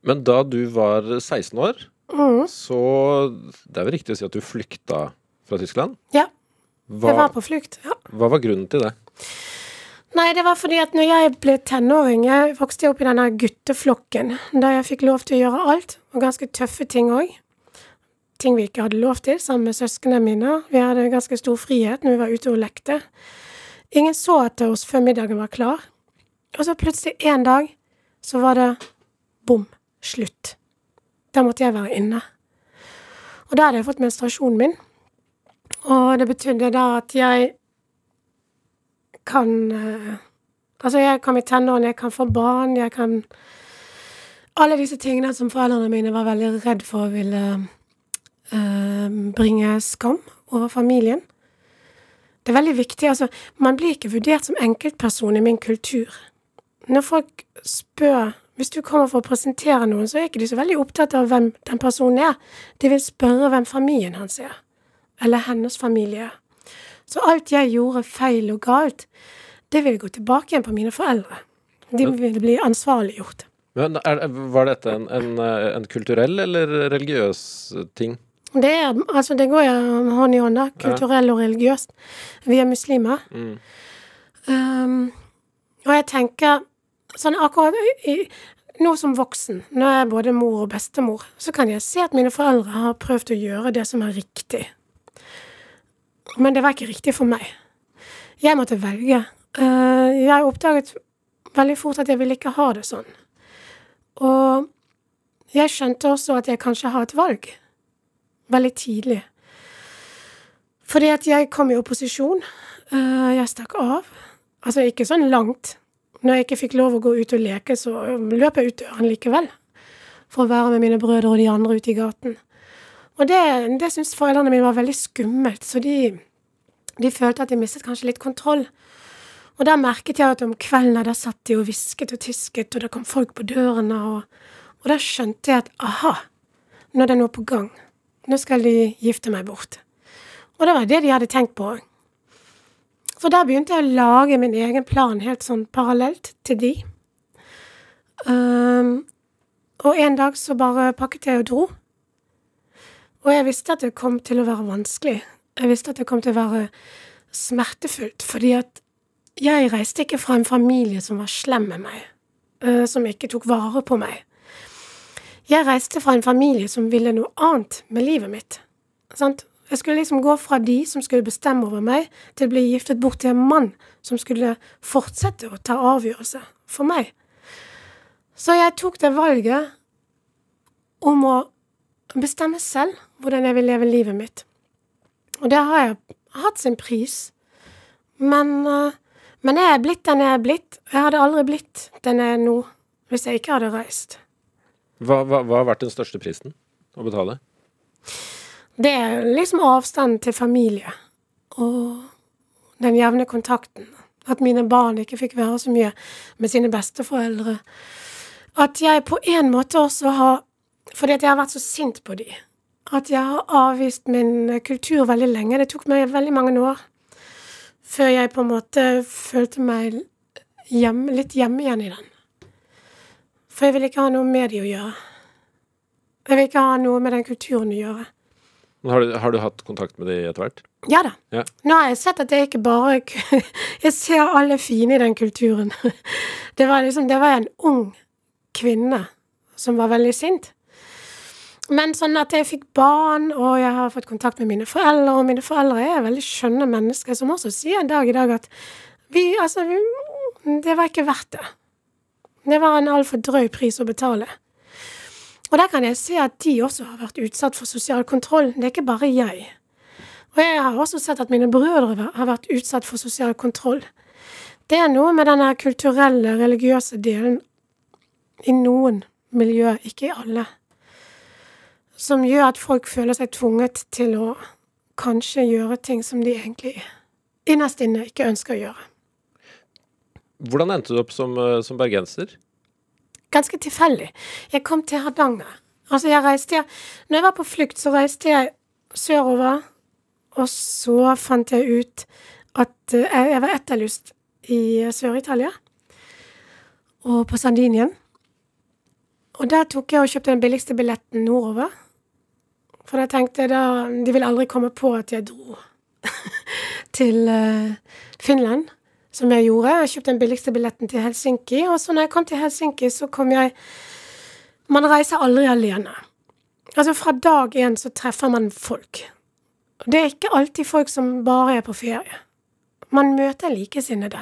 Men da du var 16 år, Mm. så Det er vel riktig å si at du flykta fra Tyskland? Ja, Hva, jeg var på flukt. Ja. hva var grunnen til det? Nei, det var fordi at når jeg ble tenåring, jeg vokste opp i denne gutteflokken, der jeg fikk lov til å gjøre alt, og ganske tøffe ting òg. Ting vi ikke hadde lov til, sammen med søsknene mine. Vi hadde ganske stor frihet når vi var ute og lekte. Ingen så etter oss før middagen var klar. Og så plutselig en dag så var det bom, slutt. Da måtte jeg være inne. Og da hadde jeg fått menstruasjonen min, og det betydde da at jeg kan eh, Altså, jeg kan bli tenåring, jeg kan få barn, jeg kan Alle disse tingene som foreldrene mine var veldig redd for ville eh, bringe skam over familien. Det er veldig viktig. altså, Man blir ikke vurdert som enkeltperson i min kultur. Når folk spør Hvis du kommer for å presentere noen, så er ikke de så veldig opptatt av hvem den personen er. De vil spørre hvem familien hans er. Eller hennes familie. Så alt jeg gjorde feil og galt, det ville gå tilbake igjen på mine foreldre. De ville bli ansvarliggjort. Men er, var dette en, en, en kulturell eller religiøs ting? Det, er, altså det går hånd i hånd, da. Kulturell og religiøst. Vi er muslimer. Mm. Um, og jeg tenker sånn akkurat nå som voksen, når jeg er både mor og bestemor, så kan jeg se at mine foreldre har prøvd å gjøre det som er riktig. Men det var ikke riktig for meg. Jeg måtte velge. Uh, jeg oppdaget veldig fort at jeg ville ikke ha det sånn. Og jeg skjønte også at jeg kanskje har et valg. Veldig tidlig. Fordi at jeg kom i opposisjon. Uh, jeg stakk av. Altså ikke sånn langt. Når jeg ikke fikk lov å gå ut og leke, så løp jeg ut døren likevel. For å være med mine brødre og de andre ute i gaten. Og det, det syntes foreldrene mine var veldig skummelt, så de, de følte at de mistet kanskje litt kontroll. Og da merket jeg at om kvelden der satt de og hvisket og tisket, og det kom folk på dørene, og, og da skjønte jeg at aha, nå er det noe på gang. Nå skal de gifte meg bort. Og det var det de hadde tenkt på òg. Så da begynte jeg å lage min egen plan helt sånn parallelt til de. Um, og en dag så bare pakket jeg og dro. Og jeg visste at det kom til å være vanskelig. Jeg visste at det kom til å være smertefullt, fordi at jeg reiste ikke fra en familie som var slem med meg, uh, som ikke tok vare på meg. Jeg reiste fra en familie som ville noe annet med livet mitt. Sant? Jeg skulle liksom gå fra de som skulle bestemme over meg, til å bli giftet bort til en mann som skulle fortsette å ta avgjørelse for meg. Så jeg tok det valget om å bestemme selv hvordan jeg vil leve livet mitt. Og det har jeg hatt sin pris. Men, eh, men jeg er blitt den jeg er blitt. Jeg hadde aldri blitt den jeg er nå hvis jeg ikke hadde reist. Hva, hva, hva har vært den største prisen å betale? Det er liksom avstanden til familie og den jevne kontakten. At mine barn ikke fikk være så mye med sine besteforeldre. At jeg på en måte også har Fordi at jeg har vært så sint på de. At jeg har avvist min kultur veldig lenge. Det tok meg veldig mange år før jeg på en måte følte meg hjem, litt hjemme igjen i den. For jeg vil ikke ha noe med de å gjøre. Jeg vil ikke ha noe med den kulturen å gjøre. Har du, har du hatt kontakt med de etter hvert? Ja da. Ja. Nå har jeg sett at det ikke bare Jeg ser alle fine i den kulturen. Det var liksom Det var en ung kvinne som var veldig sint. Men sånn at jeg fikk barn, og jeg har fått kontakt med mine foreldre, og mine foreldre er veldig skjønne mennesker som også sier en dag i dag at vi Altså, vi, det var ikke verdt det. Det var en altfor drøy pris å betale. Og der kan jeg se at de også har vært utsatt for sosial kontroll. Det er ikke bare jeg. Og jeg har også sett at mine brødre har vært utsatt for sosial kontroll. Det er noe med denne kulturelle, religiøse delen i noen miljøer, ikke i alle, som gjør at folk føler seg tvunget til å kanskje gjøre ting som de egentlig innerst inne ikke ønsker å gjøre. Hvordan endte du opp som, eh, som bergenser? Ganske tilfeldig. Jeg kom til Hardanger. Altså, jeg reiste Når jeg var på flukt, så reiste jeg sørover, og så fant jeg ut at eh, jeg var etterlyst i Sør-Italia og på Sardinien. Og der tok jeg og kjøpte den billigste billetten nordover. For da tenkte jeg da De vil aldri komme på at jeg dro til eh, Finland, som jeg gjorde. Jeg kjøpte den billigste billetten til Helsinki, og så når jeg kom til Helsinki, så kom jeg Man reiser aldri alene. Altså, fra dag én så treffer man folk. Og det er ikke alltid folk som bare er på ferie. Man møter likesinnede.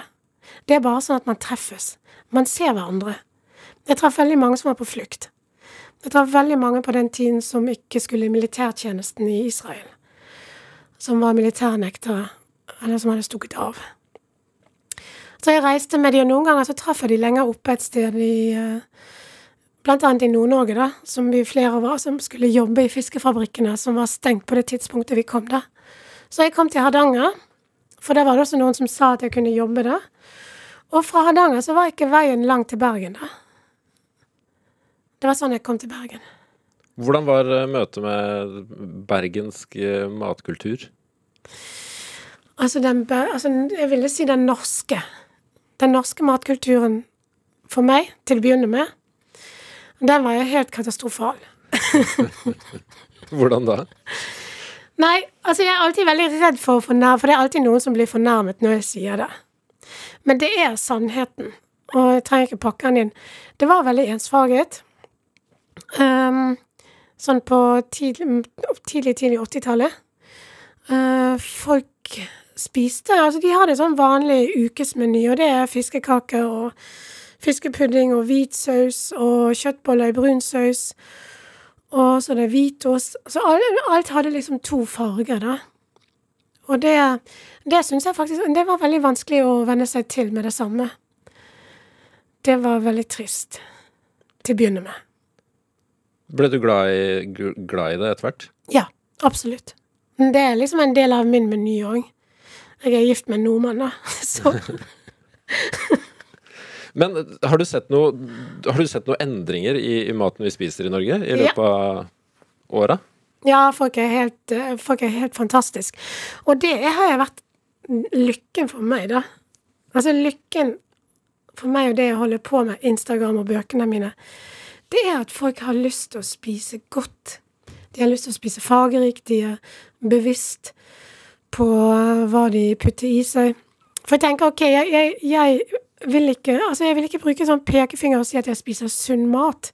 Det er bare sånn at man treffes. Man ser hverandre. Jeg traff veldig mange som var på flukt. Jeg traff veldig mange på den tiden som ikke skulle i militærtjenesten i Israel. Som var militærnektere, eller som hadde stukket av. Så jeg reiste med de, og noen ganger så traff jeg de lenger oppe et sted i eh, Blant annet i Nord-Norge, da, som vi flere var, som skulle jobbe i fiskefabrikkene, som var stengt på det tidspunktet vi kom da. Så jeg kom til Hardanger, for der var det også noen som sa at jeg kunne jobbe der. Og fra Hardanger så var ikke veien lang til Bergen, da. Det var sånn jeg kom til Bergen. Hvordan var eh, møtet med bergensk eh, matkultur? Altså, den, altså, jeg ville si den norske. Den norske matkulturen for meg, til å begynne med, den var jo helt katastrofal. Hvordan da? Nei, altså jeg er alltid veldig redd for å fornærme, for det er alltid noen som blir fornærmet når jeg sier det. Men det er sannheten, og jeg trenger ikke pakke den inn. Det var veldig ensfarget. Um, sånn på tidlig, tidlig, tidlig 80-tallet. Uh, folk spiste Altså, de hadde sånn vanlig ukesmeny, og det er fiskekaker og fiskepudding og hvit saus og kjøttboller i brun saus. Og så det er hvitost. Så alt, alt hadde liksom to farger, da. Og det, det syns jeg faktisk Det var veldig vanskelig å venne seg til med det samme. Det var veldig trist. Til å begynne med. Ble du glad i, glad i det etter hvert? Ja, absolutt. Det er liksom en del av min meny òg. Jeg er gift med en nordmann, da. Så Men har du sett noe, har du sett noen endringer i, i maten vi spiser i Norge i løpet av åra? ja, folk er helt, eh, folk er helt fantastisk. Og det har jeg vært lykken for meg, da. Altså lykken for meg og det jeg holder på med, Instagram og bøkene mine, det er at folk har lyst til å spise godt. De har lyst til å spise fargerikt, de er bevisst på hva de putter i seg. For jeg tenker OK, jeg, jeg, jeg vil ikke Altså, jeg vil ikke bruke sånn pekefinger og si at jeg spiser sunn mat.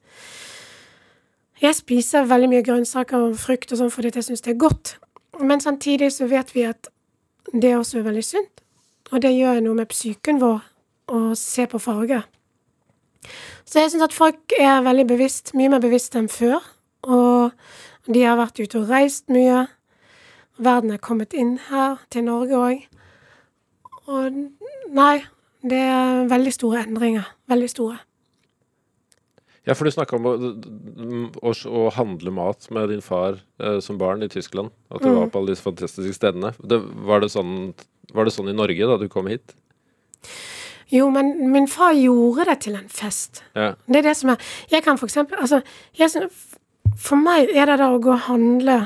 Jeg spiser veldig mye grønnsaker og frukt og sånn fordi jeg syns det er godt. Men samtidig så vet vi at det også er veldig sunt. Og det gjør noe med psyken vår å se på farger. Så jeg syns at folk er veldig bevisst, mye mer bevisst enn før. Og de har vært ute og reist mye. Verden er kommet inn her, til Norge òg. Og nei, det er veldig store endringer. Veldig store. Ja, for du snakka om å, å, å handle mat med din far eh, som barn i Tyskland. At du var på alle disse fantastiske stedene. Det, var, det sånn, var det sånn i Norge da du kom hit? Jo, men min far gjorde det til en fest. Ja. Det er det som er Jeg kan for eksempel Altså, jeg, for meg er det da å gå og handle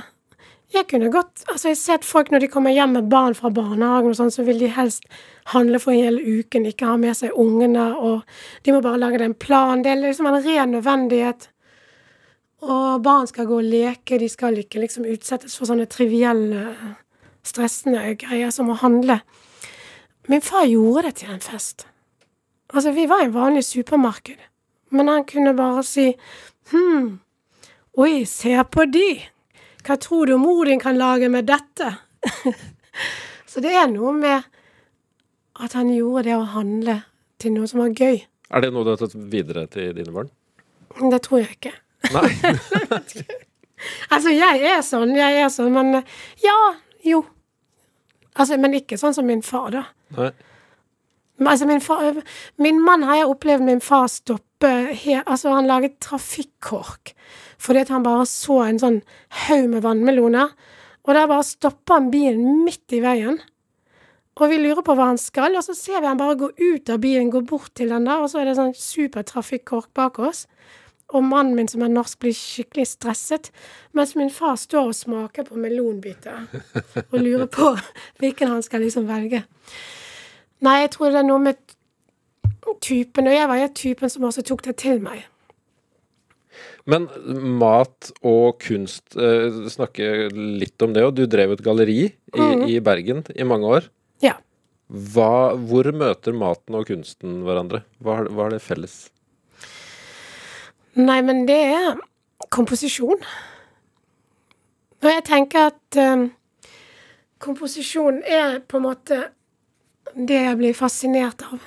Jeg kunne godt Altså, jeg har sett folk når de kommer hjem med barn fra barnehagen og sånn, så vil de helst handle for en hel uken, ikke ha med seg ungene, og de må bare lage det en plan. Det er liksom en ren nødvendighet. Og barn skal gå og leke, de skal ikke liksom utsettes for sånne trivielle, stressende greier som å handle. Min far gjorde det til en fest. Altså, vi var i en vanlig supermarked, men han kunne bare si Hm, oi, se på de. Hva tror du mor din kan lage med dette? Så det er noe med at han gjorde det å handle til noe som var gøy. Er det noe du har tatt videre til dine barn? Det tror jeg ikke. Nei. Altså, jeg er sånn, jeg er sånn, men ja, jo. Altså, men ikke sånn som min far, da. Nei. Men Altså, min, far, min mann har jeg opplevd min far stoppe he, Altså, han laget trafikkork fordi at han bare så en sånn haug med vannmeloner, og der bare stopper han bilen midt i veien. Og vi lurer på hva han skal, og så ser vi han bare gå ut av bilen, gå bort til den der, og så er det sånn super trafikkork bak oss. Og mannen min som er norsk, blir skikkelig stresset, mens min far står og smaker på melonbiter og lurer på hvilken han skal liksom velge. Nei, jeg tror det er noe med typen, og jeg var jo typen som også tok det til meg. Men mat og kunst, eh, snakke litt om det, og du drev et galleri i, i Bergen i mange år. Ja. Hva, hvor møter maten og kunsten hverandre? Hva, hva er det felles? Nei, men det er komposisjon. Og jeg tenker at eh, komposisjon er på en måte det jeg blir fascinert av.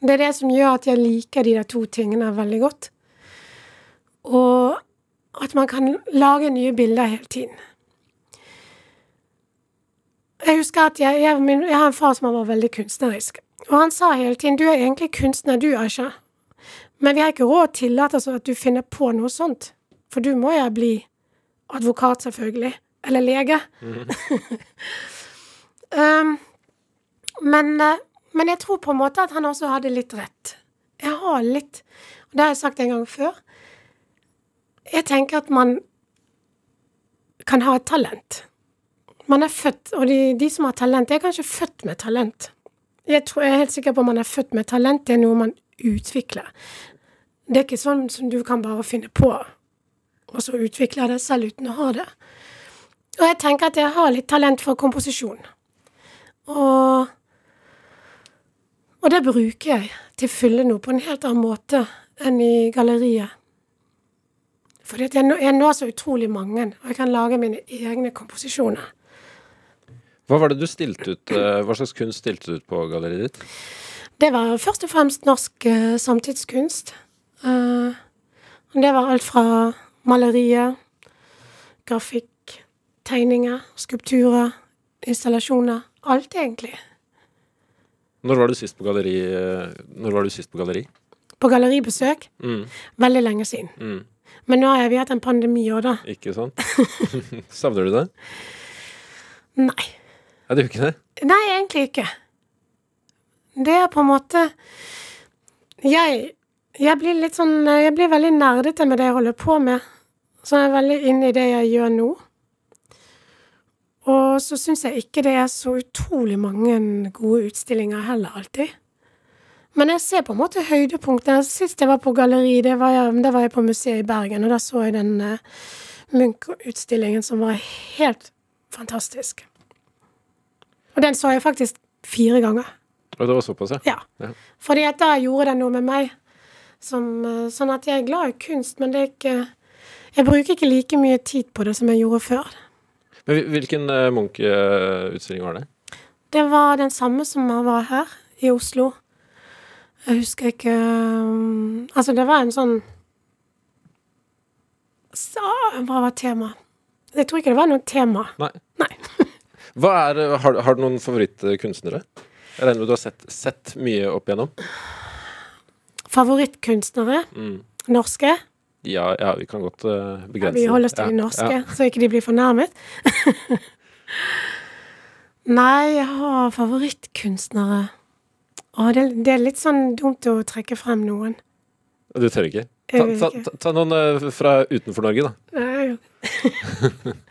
Det er det som gjør at jeg liker de der to tingene veldig godt. Og at man kan lage nye bilder hele tiden. Jeg husker at jeg, jeg, min, jeg har en far som var veldig kunstnerisk. Og han sa hele tiden 'Du er egentlig kunstner, du, Aisha'. Men vi har ikke råd til å tillate oss at du finner på noe sånt. For du må jo bli advokat, selvfølgelig. Eller lege. um, men, eh, men jeg tror på en måte at han også hadde litt rett. Jeg har litt Og det har jeg sagt en gang før. Jeg tenker at man kan ha et talent. Man er født, og de, de som har talent, er kanskje født med talent. Jeg, tror, jeg er helt sikker på at man er født med talent. Det er noe man utvikler. Det er ikke sånn som du kan bare finne på, og så utvikle det selv uten å ha det. Og jeg tenker at jeg har litt talent for komposisjon. Og, og det bruker jeg til å fylle noe på en helt annen måte enn i galleriet. Fordi at jeg, jeg når så utrolig mange, og jeg kan lage mine egne komposisjoner. Hva var det du stilte ut, eh, hva slags kunst stilte du ut på galleriet ditt? Det var først og fremst norsk uh, samtidskunst. Uh, det var alt fra malerier, grafikk, tegninger, skulpturer, installasjoner. Alt, egentlig. Når var du sist på galleri? Når var du sist på galleri? På galleribesøk. Mm, Veldig lenge siden. mm, Men nå har vi hatt en pandemi òg, da. ikke sant? Savner du det? Nei. Ja, du gjør ikke det? Nei, egentlig ikke. Det er på en måte Jeg, jeg blir litt sånn Jeg blir veldig nerdete med det jeg holder på med. Så jeg er veldig inne i det jeg gjør nå. Og så syns jeg ikke det er så utrolig mange gode utstillinger heller, alltid. Men jeg ser på en måte høydepunktene. Sist jeg var på galleri, det var jeg, det var jeg på museet i Bergen, og da så jeg den uh, Munch-utstillingen som var helt fantastisk. Og den så jeg faktisk fire ganger. Og det var såpass, ja. Ja. Fordi at da gjorde den noe med meg. Som, eh, sånn at jeg er glad i kunst, men det er ikke Jeg bruker ikke like mye tid på det som jeg gjorde før. Men hvilken uh, Munch-utstilling var det? Det var den samme som var her, i Oslo. Jeg husker ikke um, Altså, det var en sånn så, Hva var temaet? Jeg tror ikke det var noe tema. Nei. Nei. Hva er, har, har du noen favorittkunstnere? Jeg regner med du har sett, sett mye opp igjennom? Favorittkunstnere? Mm. Norske? Ja, ja, vi kan godt uh, Ja, begrense vi holder oss til Ja, de norske, ja. så ikke de blir fornærmet. Nei, jeg har favorittkunstnere. Å, det, det er litt sånn dumt å trekke frem noen. Du tør ikke? Ta, ta, ta, ta noen eh, fra utenfor Norge, da. Nei.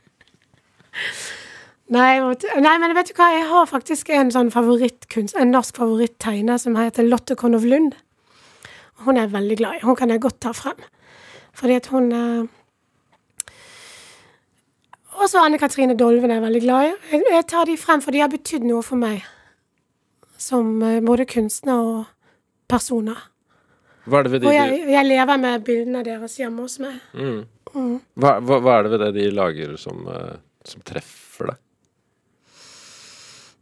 Nei, nei, men vet du hva, jeg har faktisk en sånn favorittkunst, en norsk favoritttegner som heter Lotte Konow Lund. Hun er jeg veldig glad i. Hun kan jeg godt ta frem. Fordi at hun eh, Også Anne Katrine Dolven er jeg veldig glad i. Jeg, jeg tar de frem, for de har betydd noe for meg. Som eh, både kunstner og personer. Hva er det ved de, Og jeg, jeg lever med bildene deres hjemme hos meg. Mm. mm. hva, hva, hva er det ved det de lager som, eh, som treffer deg?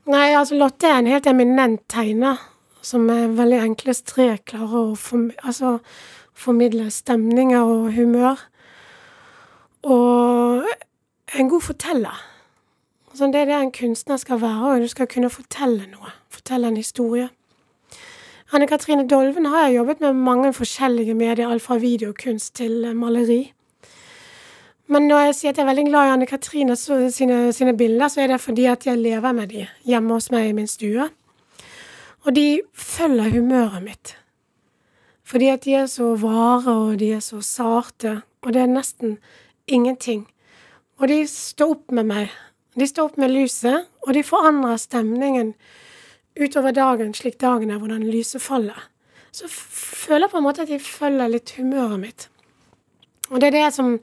Nei, altså Lotte er en helt eminent tegner som med veldig enkle strek klarer å form altså, formidle stemninger og humør. Og en god forteller. Altså, det er det en kunstner skal være, og du skal kunne fortelle noe. Fortelle en historie. Anne Katrine Dolven har jeg jobbet med mange forskjellige medier, alt fra videokunst til eh, maleri. Men når jeg sier at jeg er veldig glad i Anne Katrine sine, sine, bilder, så er det fordi at jeg lever med de hjemme hos meg i min stue. Og de følger humøret mitt. Fordi at de er så vare, og de er så sarte, og det er nesten ingenting. Og de står opp med meg. De står opp med lyset, og de forandrer stemningen utover dagen, slik dagen er, hvordan lyset faller, så føler jeg på en måte at de følger litt humøret mitt. Og det er det som,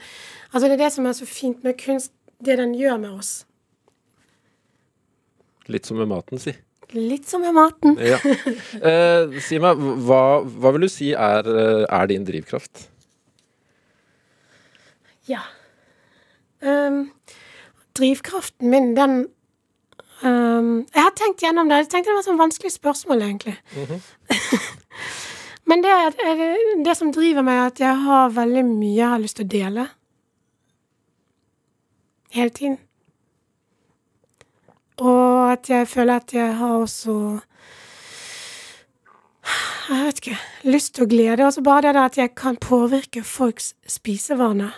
altså det er, det som er så fint med kunst, det den gjør med oss. Litt som med maten, si. Litt som med maten. Ja. Eh, si meg, hva, hva, vil du si er, eh, er din drivkraft? Ja. Um, drivkraften min, den Um, jeg har tenkt gjennom det. Jeg tenkte det var et vanskelig spørsmål, egentlig. Mm -hmm. Men det, er, det som driver meg, er at jeg har veldig mye jeg har lyst til å dele. Hele tiden. Og at jeg føler at jeg har også Jeg vet ikke lyst å glede. Og så bare det der at jeg kan påvirke folks spisevaner,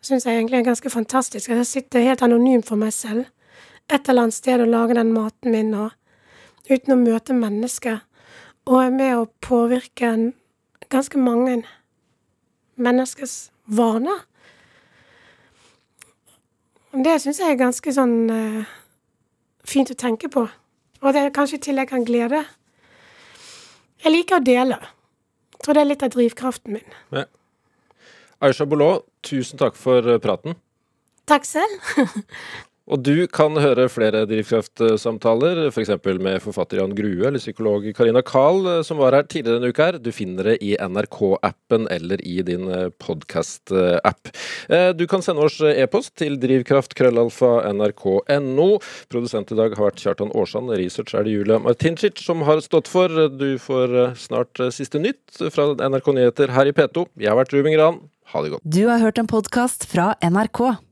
syns jeg egentlig er ganske fantastisk. Jeg sitter helt anonymt for meg selv et eller annet sted å lage den maten min og uten å møte mennesker. Og er med å påvirke ganske mange menneskers vaner. Det syns jeg er ganske sånn uh, fint å tenke på. Og det er kanskje i tillegg kan glede. Jeg liker å dele. Jeg tror det er litt av drivkraften min. Ja. Aisha Boulot, tusen takk for praten. Takk selv. Og du kan høre flere drivkraftsamtaler, f.eks. For med forfatter Jan Grue eller psykolog Karina Kahl, eh, som var her tidligere denne uka. her. Du finner det i NRK-appen eller i din eh, podkast-app. Eh, du kan sende oss e-post til drivkraft.krøllalfa.nrk.no. Produsent i dag har vært Kjartan Aarsand. Research er det Julia Martincic som har stått for. Du får snart siste nytt fra NRK Nyheter her i P2. Jeg har vært Ruben Gran. Ha det godt. Du har hørt en podkast fra NRK.